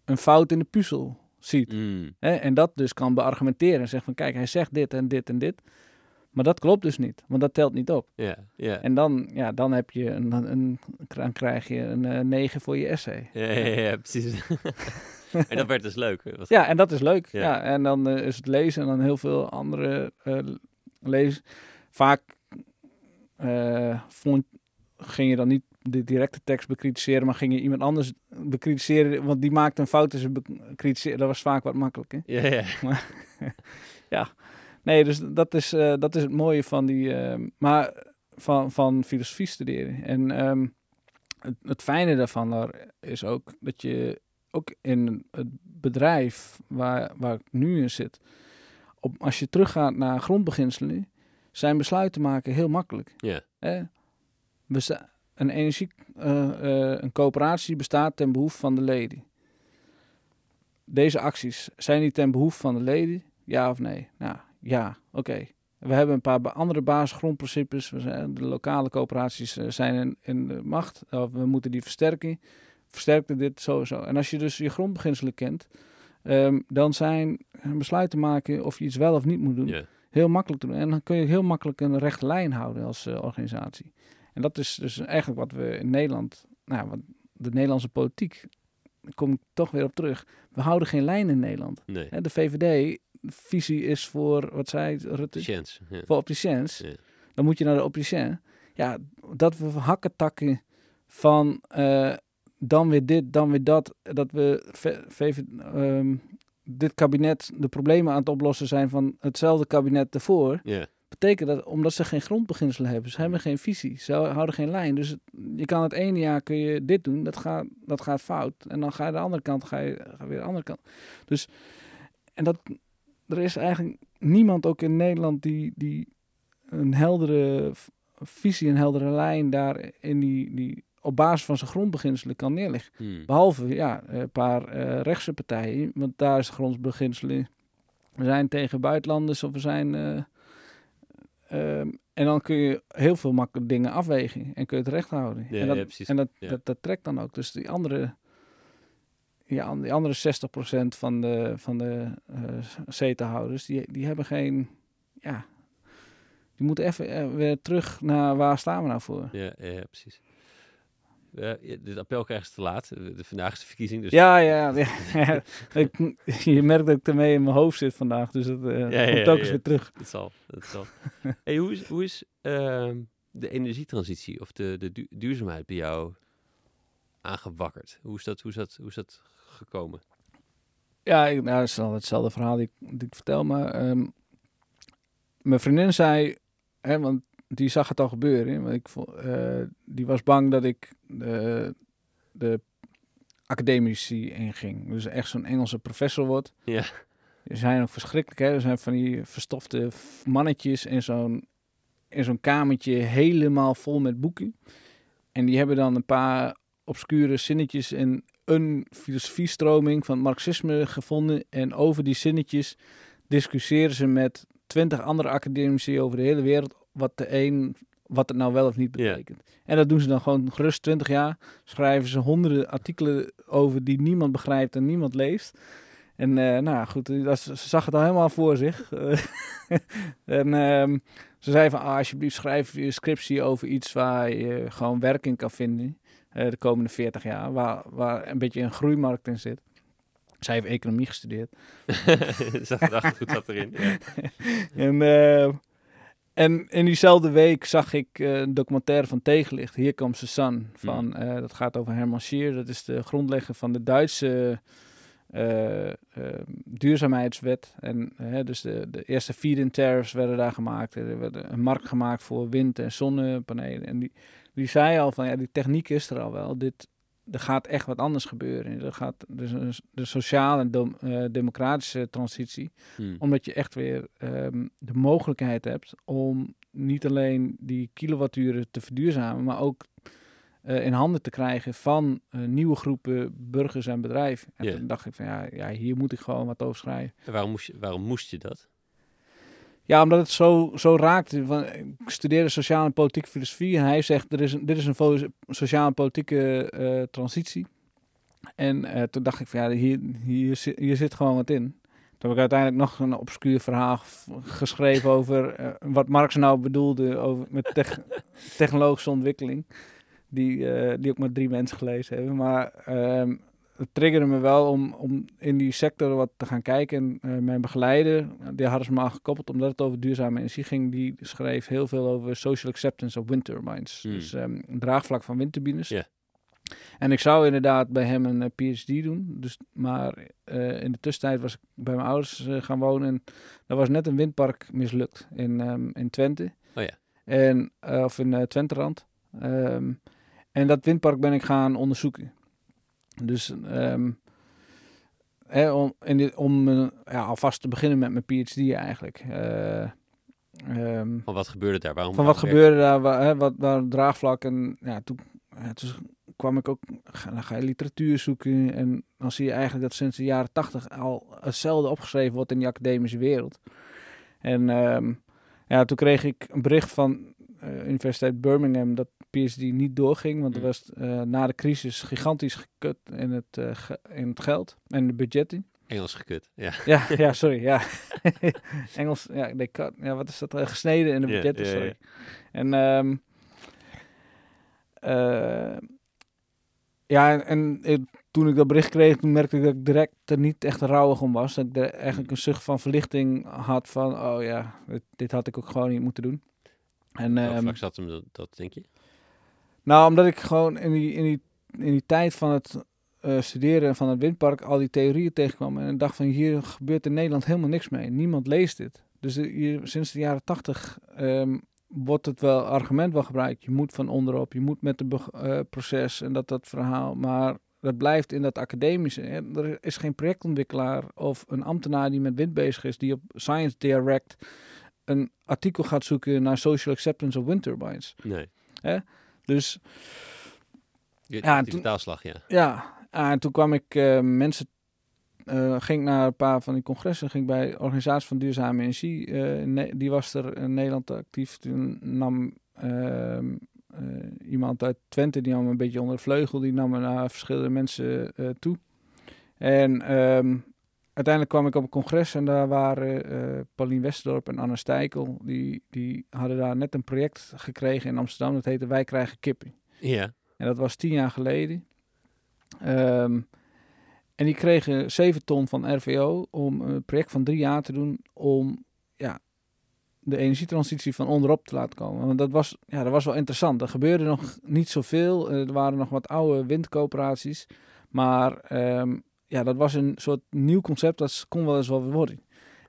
[SPEAKER 2] een fout in de puzzel ziet.
[SPEAKER 1] Mm.
[SPEAKER 2] Hè, en dat dus kan beargumenteren en zeggen van kijk, hij zegt dit en dit en dit. Maar dat klopt dus niet, want dat telt niet op.
[SPEAKER 1] ja, ja.
[SPEAKER 2] En dan, ja, dan heb je een, een, dan krijg je een eh, 9 voor je essay.
[SPEAKER 1] Ja, ja, ja, precies. en dat werd dus leuk. Wat-
[SPEAKER 2] Ja, en dat is leuk.
[SPEAKER 1] Ja.
[SPEAKER 2] Ja. en dan eh, is het lezen en dan heel veel andere eh lezen. Vaak eh, vond, ging je dan niet de directe tekst bekritiseren, maar ging je iemand anders bekritiseren, want die maakte een fout en ze bekritiseren. Dat was vaak wat makkelijker.
[SPEAKER 1] Ja, ja.
[SPEAKER 2] Nee, dus dat is, eh, dat is het mooie van die, eh, maar van, van filosofie studeren. En ehm, het, het fijne daarvan daar is ook dat je ook in het bedrijf waar, waar ik nu in zit, op, als je teruggaat naar grondbeginselen, zijn besluiten maken heel makkelijk.
[SPEAKER 1] Ja.
[SPEAKER 2] Een energie, uh, een coöperatie bestaat ten behoeve van de leden. Deze acties, zijn die ten behoeve van de leden? Ja of nee? Nou, ja, oké. We hebben een paar andere basisgrondprincipes. We zijn, de lokale coöperaties zijn in, in de macht. we moeten die versterken. Versterkte dit sowieso. En als je dus je grondbeginselen kent, um, dan zijn besluiten maken of je iets wel of niet moet doen heel makkelijk te doen. En dan kun je heel makkelijk een rechte lijn houden als uh, organisatie. En dat is dus eigenlijk wat we in Nederland, nou, wat de Nederlandse politiek, daar kom ik toch weer op terug. We houden geen lijn in Nederland.
[SPEAKER 1] Nee.
[SPEAKER 2] De VVD-visie is voor, wat zei Rutte?
[SPEAKER 1] Chance,
[SPEAKER 2] ja. Voor opticiens. Ja. Dan moet je naar de opticien. Ja, dat we hakken takken van uh, dan weer dit, dan weer dat. Dat we VVD, um, ehm, dit kabinet de problemen aan het oplossen zijn van hetzelfde kabinet ervoor.
[SPEAKER 1] Yeah.
[SPEAKER 2] Betekent dat omdat ze geen grondbeginselen hebben. Ze hebben geen visie. Ze houden geen lijn. Dus je kan het ene jaar kun je dit doen. Dat gaat, dat gaat fout. En dan ga je de andere kant, ga je, ga weer de andere kant. Dus, en dat, er is eigenlijk niemand ook in Nederland die, die een heldere visie, een heldere lijn daar in die, die op basis van zijn grondbeginselen kan neerleggen.
[SPEAKER 1] Hmm.
[SPEAKER 2] Behalve ja, een paar uh, rechtse partijen, want daar is grondbeginselen. We zijn tegen buitenlanders of we zijn. Uh, um, en dan kun je heel veel makkelijke dingen afwegen en kun je het recht houden.
[SPEAKER 1] Ja,
[SPEAKER 2] en dat,
[SPEAKER 1] ja, precies.
[SPEAKER 2] En dat,
[SPEAKER 1] Ja.
[SPEAKER 2] dat, dat trekt dan ook. Dus die andere, ja, die andere 60% van de, van de uh, zetenhouders, die, die hebben geen. Ja, die moeten even weer terug naar waar staan we nou voor.
[SPEAKER 1] Ja, ja, precies. Uh, dit appel krijgen ze te laat. De, vandaag is de verkiezing. Dus...
[SPEAKER 2] Ja, ja. ja. ik, je merkt dat ik ermee in mijn hoofd zit vandaag. Dus het uh, ja, ja, komt ook eens weer terug.
[SPEAKER 1] Dat zal. Dat zal. hey, hoe is, hoe is uh, de energietransitie of de, de du duurzaamheid bij jou aangewakkerd? Hoe is dat, hoe is dat, hoe is dat gekomen?
[SPEAKER 2] Ja, ik, nou, dat is al hetzelfde verhaal die, die ik vertel. Maar um, mijn vriendin zei... Hè, want die zag het al gebeuren. Want ik, uh, die was bang dat ik de, de academici inging. Dus echt zo'n Engelse professor wordt.
[SPEAKER 1] Ja.
[SPEAKER 2] Die zijn ook verschrikkelijk. Hè? Er zijn van die verstofte mannetjes in zo'n in zo'n kamertje helemaal vol met boeken. En die hebben dan een paar obscure zinnetjes in een filosofiestroming van het marxisme gevonden. En over die zinnetjes discussiëren ze met twintig andere academici over de hele wereld wat de een, wat het nou wel of niet betekent. En dat doen ze dan gewoon gerust 20 jaar. Schrijven ze honderden artikelen over die niemand begrijpt en niemand leest. En uh, nou goed, dat, ze zag het al helemaal voor zich. en um, ze zei van, ah, alsjeblieft schrijf je scriptie over iets waar je gewoon werking kan vinden. Uh, de komende 40 jaar, waar, waar een beetje een groeimarkt in zit. Zij heeft economie gestudeerd.
[SPEAKER 1] zat gedacht goed zat erin. Ja.
[SPEAKER 2] en, uh, en in diezelfde week zag ik uh, een documentaire van Tegenlicht, Hier komt the Sun. Van, mm. uh, dat gaat over Herman Schier, dat is de grondlegger van de Duitse duurzaamheidswet. En dus de, de eerste feed-in tariffs werden daar gemaakt. Er werd een markt gemaakt voor wind- en zonnepanelen. En die, die zei al van, ja, die techniek is er al wel. Dit, er gaat echt wat anders gebeuren. Er gaat dus een, de sociale en de, uh, democratische transitie.
[SPEAKER 1] Hmm.
[SPEAKER 2] Omdat je echt weer um, de mogelijkheid hebt om niet alleen die kilowatturen te verduurzamen, maar ook uh, in handen te krijgen van uh, nieuwe groepen burgers en bedrijven. En
[SPEAKER 1] Yeah.
[SPEAKER 2] toen dacht ik van ja, ja, hier moet ik gewoon wat over schrijven.
[SPEAKER 1] En waarom moest je, waarom moest je dat?
[SPEAKER 2] Ja, omdat het zo, zo raakte. Van, ik studeerde sociale en politieke filosofie. En hij zegt, er is dit is een sociale en politieke uh, transitie. En uh, toen dacht ik van, ja, hier, hier, hier zit gewoon wat in. Toen heb ik uiteindelijk nog een obscuur verhaal geschreven over uh, wat Marx nou bedoelde over, met te technologische ontwikkeling. Die, die ook maar drie mensen gelezen hebben. Maar um, het triggerde me wel om, om in die sector wat te gaan kijken. En uh, mijn begeleider, die hadden ze me al gekoppeld omdat het over duurzame energie ging. Die schreef heel veel over social acceptance of wind turbines.
[SPEAKER 1] Hmm.
[SPEAKER 2] Dus um, een draagvlak van windturbines.
[SPEAKER 1] Yeah.
[SPEAKER 2] En ik zou inderdaad bij hem een uh, PhD doen. Dus, maar uh, in de tussentijd was ik bij mijn ouders uh, gaan wonen. En er was net een windpark mislukt in, um, in Twente.
[SPEAKER 1] Oh ja.
[SPEAKER 2] En, of in Twenterand. Um, en dat windpark ben ik gaan onderzoeken. Dus um, hè, om, in dit, om uh, ja, alvast te beginnen met mijn PhD eigenlijk. Uh, ehm,
[SPEAKER 1] Van wat gebeurde daar? Waarom
[SPEAKER 2] van wat gebeurde daar, wa- hè, wat, waar draagvlak. En ja, toen, ja, toen kwam ik ook, dan ga je literatuur zoeken. En dan zie je eigenlijk dat sinds de jaren tachtig al hetzelfde opgeschreven wordt in die academische wereld. En ehm, ja, toen kreeg ik een bericht van eh, Universiteit Birmingham dat PhD niet doorging. Want er
[SPEAKER 1] Hmm.
[SPEAKER 2] was eh, na de crisis gigantisch gekut in het, eh, ge- in het geld en de budgetting.
[SPEAKER 1] Engels gekut. Ja.
[SPEAKER 2] Ja, ja, sorry. Ja. Engels, ja, they cut, ja, wat is dat? eh, gesneden in de
[SPEAKER 1] Ja,
[SPEAKER 2] budgetten, sorry. En ehm, eh, ja, en, en ik- toen ik dat bericht kreeg, toen merkte ik dat ik direct er niet echt rouwig om was. Dat ik er eigenlijk een zucht van verlichting had van, oh ja, dit, dit had ik ook gewoon niet moeten doen. En,
[SPEAKER 1] Welk
[SPEAKER 2] ehm,
[SPEAKER 1] vlak zat hem dat, dat, denk je?
[SPEAKER 2] Nou, omdat ik gewoon in die, in die, in die tijd van het eh, studeren van het windpark al die theorieën tegenkwam. En dacht van hier gebeurt in Nederland helemaal niks mee. Niemand leest dit. Dus de- hier, sinds de jaren tachtig ehm, wordt het wel argument wel gebruikt. Je moet van onderop, je moet met het beg- eh, proces en dat dat verhaal. Maar dat blijft in dat academische. hè. Er is geen projectontwikkelaar of een ambtenaar die met wind bezig is, die op Science Direct een artikel gaat zoeken naar social acceptance of wind turbines.
[SPEAKER 1] Nee.
[SPEAKER 2] Dus Ja,
[SPEAKER 1] die
[SPEAKER 2] toen-
[SPEAKER 1] ja.
[SPEAKER 2] Ja, en toen kwam ik eh, mensen, eh, ging ik naar een paar van die congressen, ging bij de Organisatie van Duurzame Energie, eh, die was er in Nederland actief. Toen nam ehm, eh, iemand uit Twente, die nam een beetje onder de vleugel, die nam me naar verschillende mensen toe. En ehm, uiteindelijk kwam ik op een congres en daar waren eh Paulien Westerdorp en Anna Stijkel, die, die hadden daar net een project gekregen in Amsterdam, dat heette Wij krijgen kippen.
[SPEAKER 1] Ja.
[SPEAKER 2] En dat was tien jaar geleden. Ehm, en die kregen 7 ton van RVO om een project van drie jaar te doen om ja, de energietransitie van onderop te laten komen. Want dat was, ja, dat was wel interessant. Er gebeurde nog niet zoveel. Er waren nog wat oude windcoöperaties. Maar ehm, ja, dat was een soort nieuw concept. Dat kon wel eens wel worden.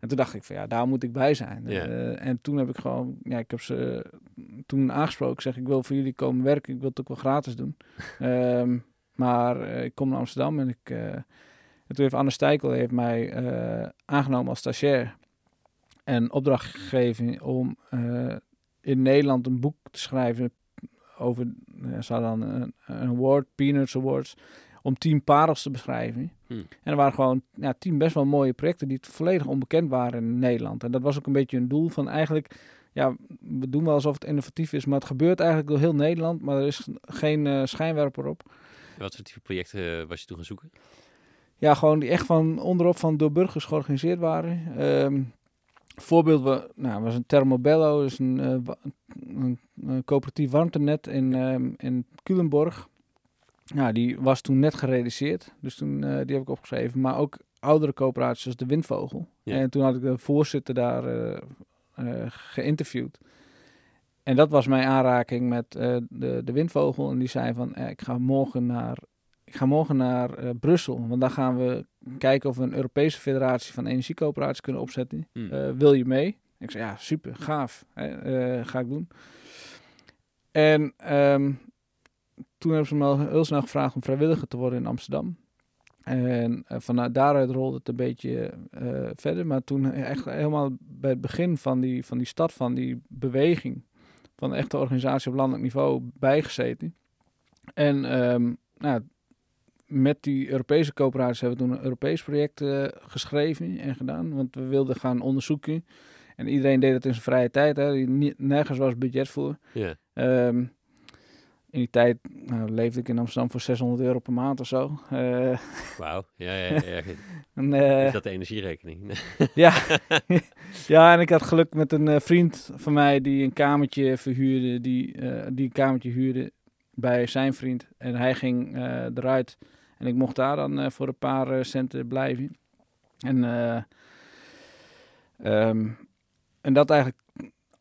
[SPEAKER 2] En toen dacht ik van ja, daar moet ik bij zijn. Eh, en toen heb ik gewoon, ja, ik heb ze toen aangesproken. Ik zeg, ik wil voor jullie komen werken. Ik wil het ook wel gratis doen. Ehm, maar eh, ik kom naar Amsterdam en ik... en toen heeft Anne Stijkel heeft mij aangenomen als stagiair. En opdracht gegeven om in Nederland een boek te schrijven over, uh, zou dan een, een award, Peanuts Awards, om tien parels te beschrijven.
[SPEAKER 1] Hm.
[SPEAKER 2] En er waren gewoon ja, tien best wel mooie projecten die volledig onbekend waren in Nederland. En dat was ook een beetje een doel van eigenlijk, ja, we doen wel alsof het innovatief is, maar het gebeurt eigenlijk door heel Nederland, maar er is geen eh, schijnwerper op.
[SPEAKER 1] Wat voor type projecten was je toen gaan zoeken?
[SPEAKER 2] Ja, gewoon die echt van onderop van door burgers georganiseerd waren. Ehm voorbeeld wa- nou, was een Thermobello, dus een, eh, een, een coöperatief warmtenet in, ehm, in Culemborg. Ja, die was toen net gerealiseerd, dus toen, eh, die heb ik opgeschreven. Maar ook oudere coöperaties zoals de Windvogel.
[SPEAKER 1] Ja.
[SPEAKER 2] En toen had ik de voorzitter daar eh, eh, geïnterviewd. En dat was mijn aanraking met de, de Windvogel. En die zei van, eh, ik ga morgen naar ik ga morgen naar Brussel, want daar gaan we kijken of we een Europese federatie van energiecoöperaties kunnen opzetten.
[SPEAKER 1] Hm.
[SPEAKER 2] Eh, wil je mee? Ik zei, ja, super, gaaf. ga ik doen. En ehm, toen hebben ze me al heel snel gevraagd om vrijwilliger te worden in Amsterdam. En eh, vanuit daaruit rolde het een beetje eh, verder. Maar toen echt helemaal bij het begin van die, van die stad, van die beweging, van de echte organisatie op landelijk niveau bijgezeten. En ehm, nou, met die Europese coöperaties hebben we toen een Europees project eh, geschreven en gedaan. Want we wilden gaan onderzoeken. En iedereen deed het in zijn vrije tijd. Hè. Nergens was budget voor.
[SPEAKER 1] Ja.
[SPEAKER 2] Ehm, in die tijd nou, leefde ik in Amsterdam voor 600 euro per maand of zo. Eh,
[SPEAKER 1] Wauw. Ja, ja, ja.
[SPEAKER 2] en, eh,
[SPEAKER 1] Is dat de energierekening?
[SPEAKER 2] ja. ja, en ik had geluk met een eh, vriend van mij die een kamertje verhuurde, die, die een kamertje huurde bij zijn vriend. En hij ging eruit en ik mocht daar dan voor een paar centen blijven. En, eh, ehm, en dat eigenlijk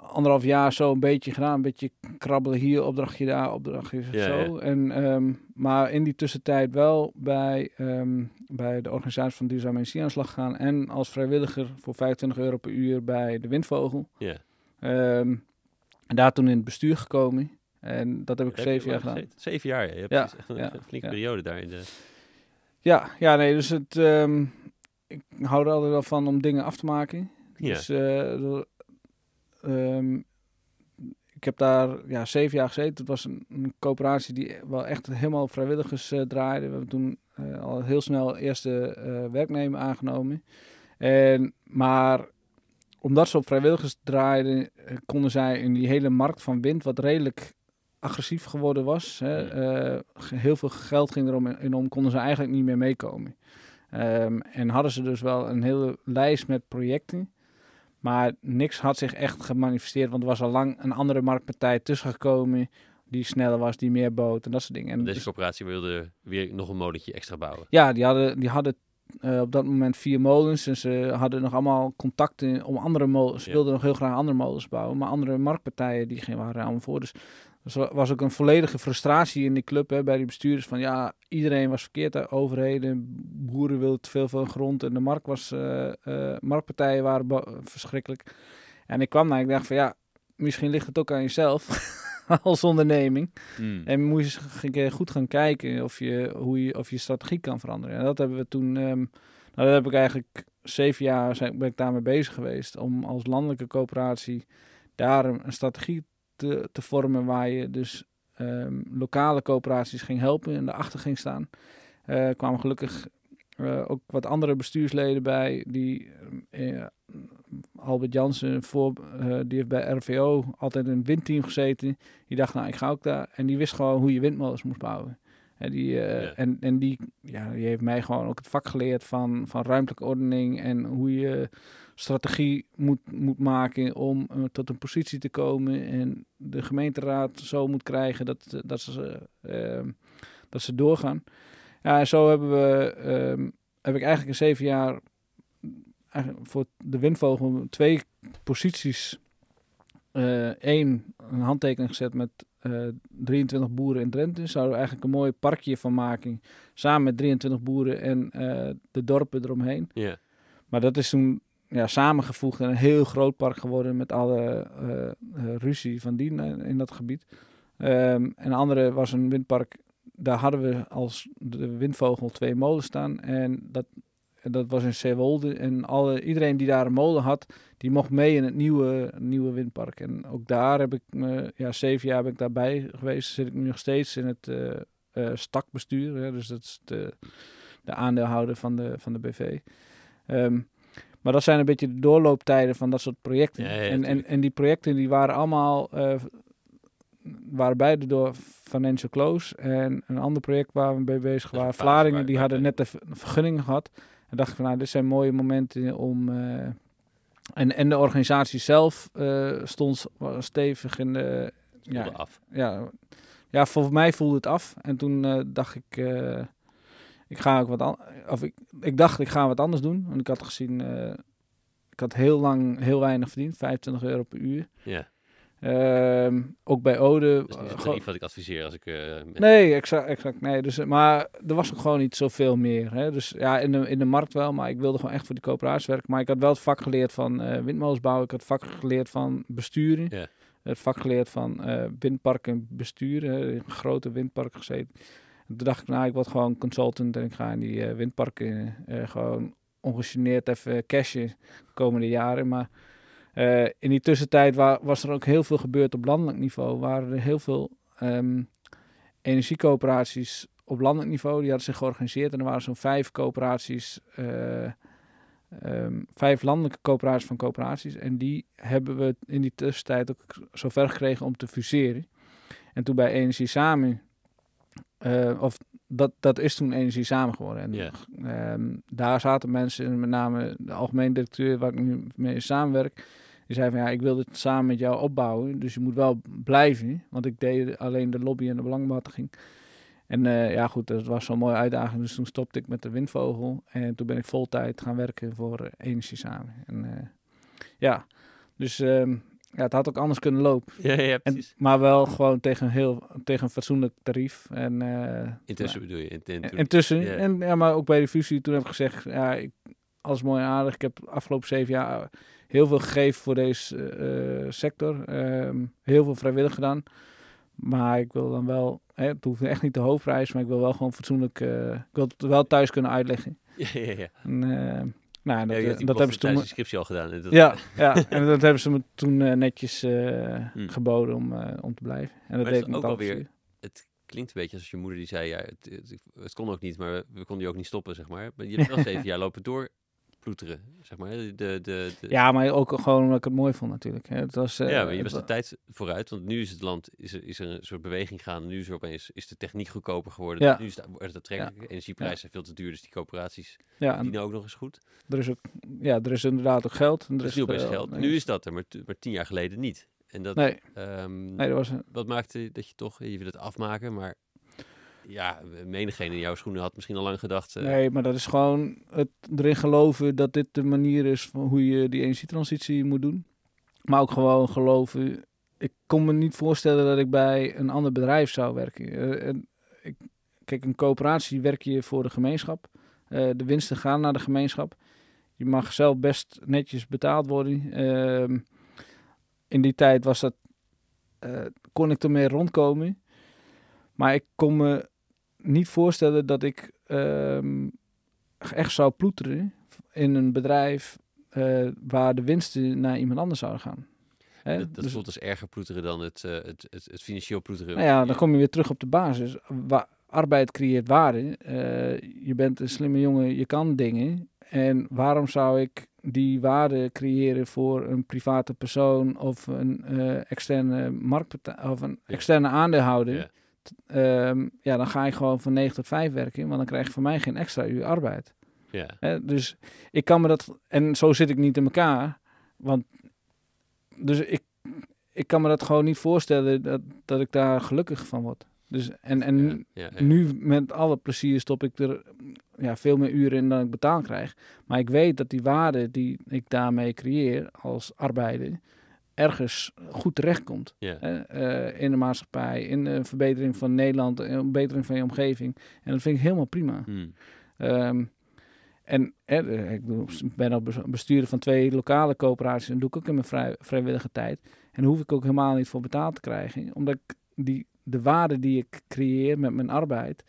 [SPEAKER 2] anderhalf jaar zo een beetje gedaan. Een beetje krabbelen hier, opdrachtje daar, opdrachtje
[SPEAKER 1] Ja,
[SPEAKER 2] zo. En, ehm, maar in die tussentijd wel bij, ehm, bij de organisatie van Duurzame Energie aan de slag gegaan. En als vrijwilliger voor 25 euro per uur bij de Windvogel.
[SPEAKER 1] Ja.
[SPEAKER 2] Ehm, en daar toen in het bestuur gekomen. En dat heb ik
[SPEAKER 1] Heb
[SPEAKER 2] zeven jaar gedaan.
[SPEAKER 1] gezeten? Zeven jaar, ja. Je hebt
[SPEAKER 2] Ja,
[SPEAKER 1] echt een,
[SPEAKER 2] ja,
[SPEAKER 1] flinke periode daar in de...
[SPEAKER 2] Ja, ja, nee, dus het, ik hou er altijd wel van om dingen af te maken.
[SPEAKER 1] Ja.
[SPEAKER 2] Dus eh, ehm, ik heb daar ja, zeven jaar gezeten. Het was een, een coöperatie die wel echt helemaal vrijwilligers eh, draaide. We hebben toen eh, al heel snel eerste werknemer aangenomen. En, maar omdat ze op vrijwilligers draaiden, konden zij in die hele markt van wind, wat redelijk agressief geworden was, hè, ge- heel veel geld ging erom in om, konden ze eigenlijk niet meer meekomen. Ehm, en hadden ze dus wel een hele lijst met projecten. Maar niks had zich echt gemanifesteerd, want er was al lang een andere marktpartij tussengekomen die sneller was, die meer bood en dat soort dingen. En
[SPEAKER 1] Deze
[SPEAKER 2] dus-
[SPEAKER 1] coöperatie wilde weer nog een molentje extra bouwen.
[SPEAKER 2] ja, die hadden, die hadden eh, op dat moment vier molens. En ze hadden nog allemaal contacten om andere molens. Ze
[SPEAKER 1] Ja.
[SPEAKER 2] wilden nog heel graag andere molens bouwen. Maar andere marktpartijen die geen waren allemaal voor. Dus er was ook een volledige frustratie in die club hè, bij die bestuurders. Van ja, iedereen was verkeerd. Hè. Overheden, boeren wilden te veel van grond. En de markt was, eh, marktpartijen waren verschrikkelijk. En ik kwam naar, ik dacht van ja, misschien ligt het ook aan jezelf. als onderneming.
[SPEAKER 1] Hmm.
[SPEAKER 2] En moet je een keer goed gaan kijken of je, hoe je, of je strategie kan veranderen. En dat hebben we toen, ehm, nou, dat heb ik eigenlijk zeven jaar zijn, ben ik daarmee bezig geweest. Om als landelijke coöperatie daar een, een strategie te, te vormen waar je dus ehm, lokale coöperaties ging helpen en daarachter ging staan. Eh kwamen gelukkig eh, ook wat andere bestuursleden bij die eh, Albert Jansen, voor, die heeft bij RVO altijd in een windteam gezeten. Die dacht, nou, ik ga ook daar. En die wist gewoon hoe je windmolens moest bouwen. En die,
[SPEAKER 1] Ja.
[SPEAKER 2] en, en die, ja, die heeft mij gewoon ook het vak geleerd van, van ruimtelijke ordening en hoe je strategie moet, moet maken om eh, tot een positie te komen. En de gemeenteraad zo moet krijgen dat, dat, ze, eh, dat ze doorgaan. Ja, en zo hebben we, ehm, heb ik eigenlijk in zeven jaar voor de windvogel twee posities. Eén, een handtekening gezet met eh 23 boeren in Drenthe. Zouden we eigenlijk een mooi parkje van maken. Samen met 23 boeren en eh, de dorpen eromheen.
[SPEAKER 1] Ja.
[SPEAKER 2] Maar dat is toen ja, samengevoegd en een heel groot park geworden met alle eh, eh, ruzie van dien in, in dat gebied. Ehm, en andere was een windpark. Daar hadden we als de windvogel twee molens staan. En dat, dat was in Zeewolde. En alle, iedereen die daar een molen had, die mocht mee in het nieuwe, nieuwe windpark. En ook daar heb ik, ja, zeven jaar ben ik daarbij geweest. Zit ik nu nog steeds in het eh, eh, stakbestuur. Hè, dus dat is de, de aandeelhouder van de, van de BV. Ehm, maar dat zijn een beetje de doorlooptijden van dat soort projecten.
[SPEAKER 1] Ja, ja,
[SPEAKER 2] en, en, en die projecten die waren allemaal eh, waren beide door Financial Close. En een ander project waar we mee bezig waren, Vlaringen, die hadden net de v- vergunning gehad. En dacht ik van, nou, dit zijn mooie momenten om... eh, en, en de organisatie zelf eh, stond stevig in de... Ja,
[SPEAKER 1] af.
[SPEAKER 2] ja, ja, voor mij voelde het af. En toen dacht ik, ik ga ook wat an- of ik, ik dacht, ik ga wat anders doen. Want ik had gezien, eh, ik had heel lang heel weinig verdiend, 25 euro per uur.
[SPEAKER 1] Ja.
[SPEAKER 2] Ehm, ook bij Ode.
[SPEAKER 1] Dat is niet
[SPEAKER 2] eh,
[SPEAKER 1] wat ik adviseer als ik... met-
[SPEAKER 2] Nee, exact. exact nee, dus, maar er was ook gewoon niet zoveel meer. Hè? Dus ja, in de, in de markt wel, maar ik wilde gewoon echt voor die coöperaties werken. Maar ik had wel het vak geleerd van windmolens bouwen. Ik had het vak geleerd van besturen.
[SPEAKER 1] Ja.
[SPEAKER 2] Het vak geleerd van windparken besturen. In grote windparken gezeten. En toen dacht ik, nou, ik word gewoon consultant en ik ga in die eh, windparken eh, gewoon ongegeneerd even cashen de komende jaren. Maar eh, in die tussentijd wa- was er ook heel veel gebeurd op landelijk niveau. Waren er heel veel ehm, energiecoöperaties op landelijk niveau. Die hadden zich georganiseerd en er waren zo'n vijf coöperaties, eh, ehm, vijf landelijke coöperaties van coöperaties. En die hebben we in die tussentijd ook zover gekregen om te fuseren. En toen bij Energie Samen, eh, of dat, dat is toen Energie Samen geworden. En ehm, daar zaten mensen, en met name de algemeen directeur waar ik nu mee samenwerk, die zei van ja, ik wil dit samen met jou opbouwen, dus je moet wel blijven. Want ik deed alleen de lobby en de belangbehartiging. En eh, ja goed, dat was zo'n mooie uitdaging. Dus toen stopte ik met de windvogel. En toen ben ik voltijd gaan werken voor Energie Samen. En eh, ja, dus ehm, ja, het had ook anders kunnen lopen.
[SPEAKER 1] Ja, ja,
[SPEAKER 2] En,
[SPEAKER 1] precies.
[SPEAKER 2] maar wel gewoon tegen een, heel, tegen een fatsoenlijk tarief. En, eh,
[SPEAKER 1] Intussen bedoel je. In, in,
[SPEAKER 2] en.
[SPEAKER 1] Ja.
[SPEAKER 2] En, ja, maar ook bij de fusie, toen heb ik gezegd, ja, ik, alles mooi en aardig. Ik heb de afgelopen zeven jaar heel veel gegeven voor deze eh, sector. Ehm, heel veel vrijwillig gedaan. Maar ik wil dan wel, hè, het hoeft echt niet de hoofdprijs, maar ik wil wel gewoon fatsoenlijk, eh, ik wil het wel thuis kunnen uitleggen.
[SPEAKER 1] ja, ja, ja.
[SPEAKER 2] En, eh, Nou, dat,
[SPEAKER 1] Ja,
[SPEAKER 2] eh, dat hebben ze toen...
[SPEAKER 1] scriptie al gedaan. En dat-
[SPEAKER 2] Ja, ja, en dat hebben ze me toen eh, netjes eh,
[SPEAKER 1] Hmm.
[SPEAKER 2] geboden om, om te blijven. En dat
[SPEAKER 1] Maar
[SPEAKER 2] deed ik
[SPEAKER 1] ook alweer-. Het klinkt een beetje alsof je moeder die zei, ja, het, het, het kon ook niet, maar we, konden je ook niet stoppen, zeg maar. Maar je hebt wel zeven jaar lopen zeg maar. De, de, de,
[SPEAKER 2] Ja, maar ook gewoon omdat ik het mooi vond natuurlijk. Het was, eh,
[SPEAKER 1] ja, maar je was de tijd vooruit, want nu is het land, is er, is er een soort beweging gaan. Nu is er opeens, is de techniek goedkoper geworden.
[SPEAKER 2] Ja.
[SPEAKER 1] Nu is het, aantrekkelijk. Energieprijzen zijn veel te duur, dus die coöperaties
[SPEAKER 2] ja, en
[SPEAKER 1] verdienen ook nog eens goed.
[SPEAKER 2] er is ook, ja, er is inderdaad ook geld. En er
[SPEAKER 1] Er is nu opeens
[SPEAKER 2] eh,
[SPEAKER 1] geld. Nu is dat er, maar, maar tien jaar geleden niet. En dat,
[SPEAKER 2] Nee,
[SPEAKER 1] ehm,
[SPEAKER 2] nee, dat was een-
[SPEAKER 1] wat maakte dat je toch, je wil het afmaken, maar ja, menigeen in jouw schoenen had misschien al lang gedacht. eh,
[SPEAKER 2] Nee, maar dat is gewoon het erin geloven dat dit de manier is van hoe je die energietransitie moet doen. Maar ook gewoon geloven. Ik kon me niet voorstellen dat ik bij een ander bedrijf zou werken. Eh, ik, kijk, een coöperatie werk je voor de gemeenschap. Eh, de winsten gaan naar de gemeenschap. Je mag zelf best netjes betaald worden. Ehm, in die tijd was dat, kon ik ermee rondkomen. Maar ik kon me niet voorstellen dat ik ehm, echt zou ploeteren in een bedrijf eh, waar de winsten naar iemand anders zouden gaan. Hè?
[SPEAKER 1] dat, dat
[SPEAKER 2] Dus-
[SPEAKER 1] voelt als erger ploeteren dan het, eh, het, het, het financieel ploeteren.
[SPEAKER 2] nou ja, dan kom je weer terug op de basis. Wa arbeid creëert waarde. Eh, je bent een slimme jongen, je kan dingen. En waarom zou ik die waarde creëren voor een private persoon of een externe marktpartij of een
[SPEAKER 1] Ja.
[SPEAKER 2] externe aandeelhouder?
[SPEAKER 1] Ja.
[SPEAKER 2] Ehm, ja, dan ga je gewoon van 9 tot 5 werken, want dan krijg je van mij geen extra uur arbeid.
[SPEAKER 1] Ja.
[SPEAKER 2] Hè, dus ik kan me dat, en zo zit ik niet in elkaar, want dus ik, ik kan me dat gewoon niet voorstellen dat, dat ik daar gelukkig van word. Dus, en en
[SPEAKER 1] ja, ja, ja.
[SPEAKER 2] nu met alle plezier stop ik er ja, veel meer uren in dan ik betaald krijg. Maar ik weet dat die waarde die ik daarmee creëer als arbeider ergens goed terechtkomt. Eh, in de maatschappij, in de verbetering van Nederland, in de verbetering van je omgeving. En dat vind ik helemaal prima.
[SPEAKER 1] Hmm.
[SPEAKER 2] Ehm, en eh, ik ben al bes- bestuurder van twee lokale coöperaties en doe ik ook in mijn vrij, vrijwillige tijd. En hoef ik ook helemaal niet voor betaald te krijgen, omdat ik die, de waarde die ik creëer met mijn arbeid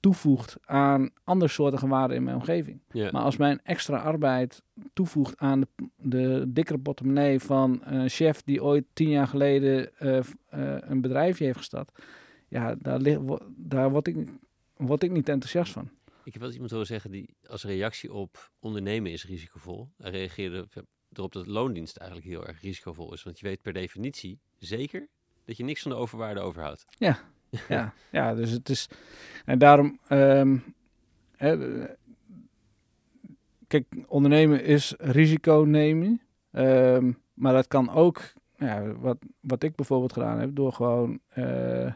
[SPEAKER 2] toevoegt aan andere soorten waarden in mijn omgeving. Maar als mijn extra arbeid toevoegt aan de, de dikkere portemonnee van een chef die ooit tien jaar geleden eh, eh, een bedrijfje heeft gestart, ja, daar, ligt, daar word, ik, word ik niet enthousiast van.
[SPEAKER 1] Ik heb wel iemand horen zeggen die als reactie op ondernemen is risicovol. Hij reageerde op- erop dat loondienst eigenlijk heel erg risicovol is. Want je weet per definitie zeker dat je niks van de overwaarde overhoudt.
[SPEAKER 2] Ja, ja, dus het is. En daarom. ehm, hè, eh, kijk, ondernemen is risico nemen. ehm, maar dat kan ook. Ja, wat, wat ik bijvoorbeeld gedaan heb, door gewoon. eh,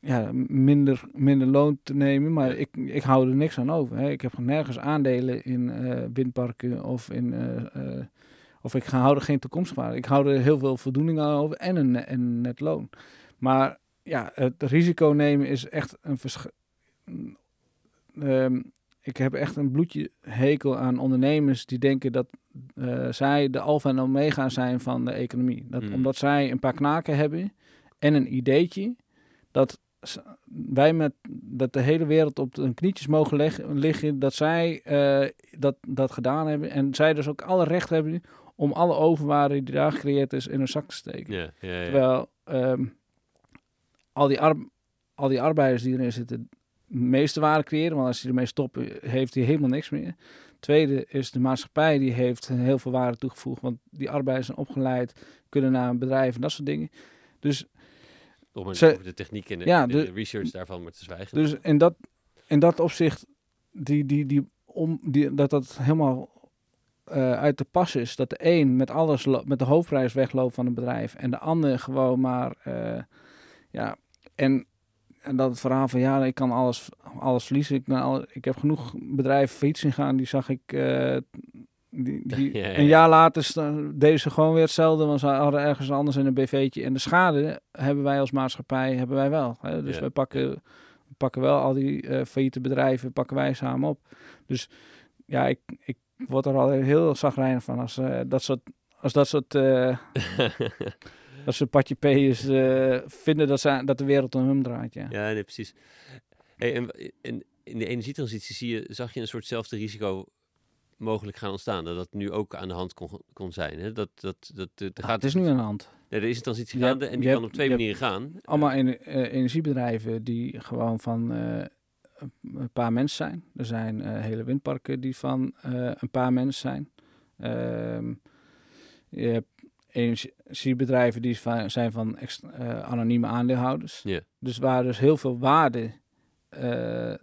[SPEAKER 2] ja, minder, minder loon te nemen, maar
[SPEAKER 1] Ja.
[SPEAKER 2] ik, ik hou er niks aan over. Hè. Ik heb nergens aandelen in eh, windparken of in. of ik ga- hou er geen toekomstwaarde. Ik hou er heel veel voldoening aan over en een, en net loon. Maar ja, het risico nemen is echt een verschil. ik heb echt een bloedje hekel aan ondernemers die denken dat eh, zij de alfa en omega zijn van de economie. Dat,
[SPEAKER 1] Mm.
[SPEAKER 2] Omdat zij een paar knaken hebben en een ideetje dat wij met dat de hele wereld op hun knietjes mogen leg- liggen, dat zij eh, dat, dat gedaan hebben en zij dus ook alle recht hebben om alle overwaarde die daar gecreëerd is in hun zak te steken. Terwijl ehm, al, die ar- al die arbeiders die erin zitten, de meeste waarde creëren. Want als die ermee stoppen, heeft hij helemaal niks meer. Tweede is de maatschappij, die heeft heel veel waarde toegevoegd. Want die arbeiders zijn opgeleid, kunnen naar een bedrijf en dat soort dingen. Dus,
[SPEAKER 1] Om
[SPEAKER 2] Ze-
[SPEAKER 1] over de techniek en de,
[SPEAKER 2] Ja,
[SPEAKER 1] de
[SPEAKER 2] de-
[SPEAKER 1] research daarvan maar te zwijgen.
[SPEAKER 2] dus in, dat, in dat opzicht, die, die, die, om, die, dat dat helemaal eh, uit de pas is. Dat de een met alles, met de hoofdprijs wegloopt van een bedrijf. En de ander gewoon maar, eh, ja, en, en dat het verhaal van ja, ik kan alles, alles verliezen. Ik, ben al, ik heb genoeg bedrijven failliet zien gaan. Die zag ik, eh, die, die,
[SPEAKER 1] Ja, ja, ja.
[SPEAKER 2] een jaar later deden ze gewoon weer hetzelfde. Want ze hadden ergens anders in een BV'tje. En de schade hebben wij als maatschappij, hebben wij wel. Hè? Dus
[SPEAKER 1] Ja,
[SPEAKER 2] wij pakken, we pakken wel al die eh failliete bedrijven, pakken wij samen op. Dus ja, ik, ik word er al heel zagrijnig van als, eh, dat soort, als dat soort, dat soort patje P'ers eh, vinden dat, ze, dat de wereld om hem draait. Ja.
[SPEAKER 1] Ja, nee, precies. Hey, en, en in de energietransitie zie je, zag je een soortzelfde risico mogelijk gaan ontstaan. Dat dat nu ook aan de hand kon, kon zijn. Hè? Dat, dat, dat, dat, er
[SPEAKER 2] Ah,
[SPEAKER 1] gaat,
[SPEAKER 2] het is nu aan de hand.
[SPEAKER 1] Ja, er is een transitie gaande en die kan op twee manieren gaan.
[SPEAKER 2] Allemaal eh, energiebedrijven die gewoon van eh, een- paar mensen zijn. Er zijn hele windparken die van een paar mensen zijn. Ehm, je hebt energiebedrijven die zijn van eh, anonieme aandeelhouders. Dus waar dus heel veel waarde eh,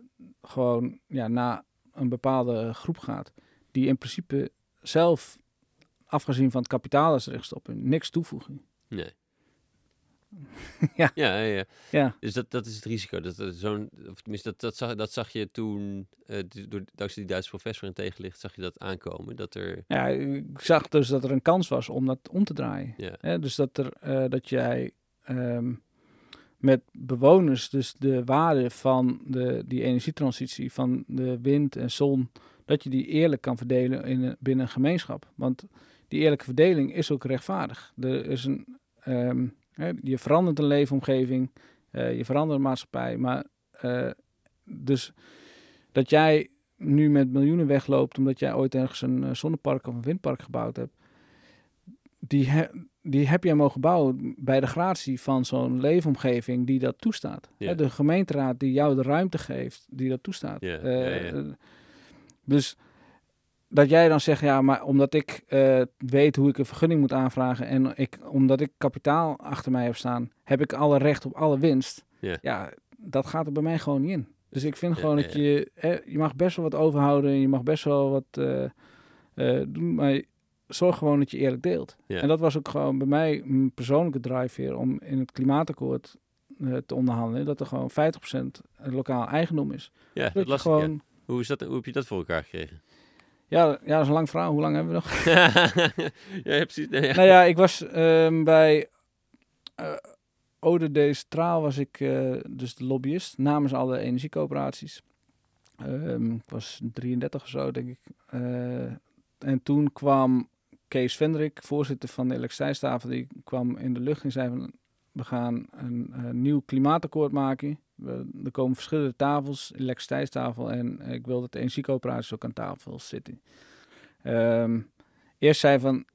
[SPEAKER 2] gewoon ja, naar een bepaalde groep gaat. Die in principe zelf, afgezien van het kapitaal dat ze erin stoppen, niks toevoegen.
[SPEAKER 1] Nee.
[SPEAKER 2] Ja.
[SPEAKER 1] ja, ja, ja. Dus dat, dat is het risico. Dat, dat, zo'n, of tenminste, dat, dat, zag, dat zag je toen, d- door, dankzij die Duitse professor in tegenlicht, zag je dat aankomen. Dat er,
[SPEAKER 2] Ja, ik zag dus dat er een kans was om dat om te draaien.
[SPEAKER 1] ja,
[SPEAKER 2] Hè? Dus dat, er, eh, dat jij ehm, met bewoners dus de waarde van de, die energietransitie van de wind en zon, dat je die eerlijk kan verdelen in binnen een gemeenschap. Want die eerlijke verdeling is ook rechtvaardig. Er is een, ehm, je verandert een leefomgeving, eh, je verandert maatschappij, maar eh, dus dat jij nu met miljoenen wegloopt omdat jij ooit ergens een eh, zonnepark of een windpark gebouwd hebt, die, he- die heb jij mogen bouwen bij de gratie van zo'n leefomgeving die dat toestaat. De gemeenteraad die jou de ruimte geeft die dat toestaat. Dus dat jij dan zegt, ja, maar omdat ik eh, weet hoe ik een vergunning moet aanvragen en ik, omdat ik kapitaal achter mij heb staan, heb ik alle recht op alle winst.
[SPEAKER 1] Ja.
[SPEAKER 2] dat gaat er bij mij gewoon niet in. Dus ik vind
[SPEAKER 1] Ja,
[SPEAKER 2] gewoon
[SPEAKER 1] ja,
[SPEAKER 2] dat je, eh, je mag best wel wat overhouden, je mag best wel wat eh, eh, doen, maar zorg gewoon dat je eerlijk deelt.
[SPEAKER 1] Ja.
[SPEAKER 2] En dat was ook gewoon bij mij een persoonlijke drijfveer om in het klimaatakkoord te onderhandelen, dat er gewoon 50% lokaal eigendom is.
[SPEAKER 1] ja
[SPEAKER 2] Dat
[SPEAKER 1] dat lastig.
[SPEAKER 2] gewoon,
[SPEAKER 1] Hoe, is dat, hoe heb je dat voor elkaar gekregen?
[SPEAKER 2] Ja, ja, dat is een lang verhaal. Hoe lang hebben we nog?
[SPEAKER 1] ja, precies. Nee, ja.
[SPEAKER 2] Nou ja, ik was ehm, bij eh Ode Decentraal was ik eh, dus de lobbyist namens alle energiecoöperaties. Ehm, ik was 33 of zo, denk ik. Eh, en toen kwam Kees Vendrik, voorzitter van de elektriciteitstafel, die kwam in de lucht en zei van, we gaan een, eh, nieuw klimaatakkoord maken. Er komen verschillende tafels, elektriciteitstafel, en ik wil dat de energiecoöperaties ook aan tafel zitten. Ehm, eerst zei van,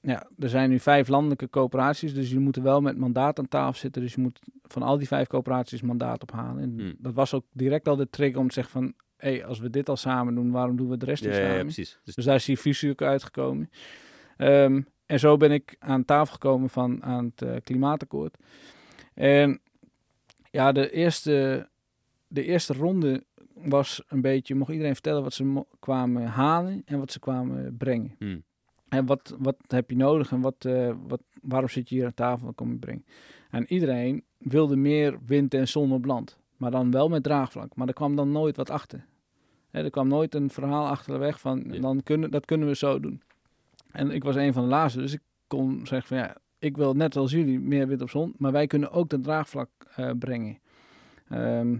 [SPEAKER 2] ja, er zijn nu vijf landelijke coöperaties, dus je moet wel met mandaat aan tafel zitten. Dus je moet van al die vijf coöperaties mandaat ophalen. En
[SPEAKER 1] Hmm.
[SPEAKER 2] dat was ook direct al de trigger om te zeggen van, hé, hey, als we dit al samen doen, waarom doen we de rest
[SPEAKER 1] Ja,
[SPEAKER 2] niet samen?
[SPEAKER 1] ja, precies. Dus,
[SPEAKER 2] Dus daar is die visie ook uitgekomen. Ehm, en zo ben ik aan tafel gekomen van aan het eh, klimaatakkoord. En ja, de eerste, de eerste ronde was een beetje, mocht iedereen vertellen wat ze mo- kwamen halen en wat ze kwamen brengen.
[SPEAKER 1] hmm,
[SPEAKER 2] En wat, wat heb je nodig en wat, eh, wat, waarom zit je hier aan tafel, wat kom je brengen? En iedereen wilde meer wind en zon op land. Maar dan wel met draagvlak. Maar er kwam dan nooit wat achter. Er kwam nooit een verhaal achter de weg van,
[SPEAKER 1] Ja.
[SPEAKER 2] dan kunnen, dat kunnen we zo doen. En ik was een van de laatste, dus ik kon zeggen van ja, ik wil net als jullie meer wind op zon, maar wij kunnen ook dat draagvlak eh, brengen. Ehm,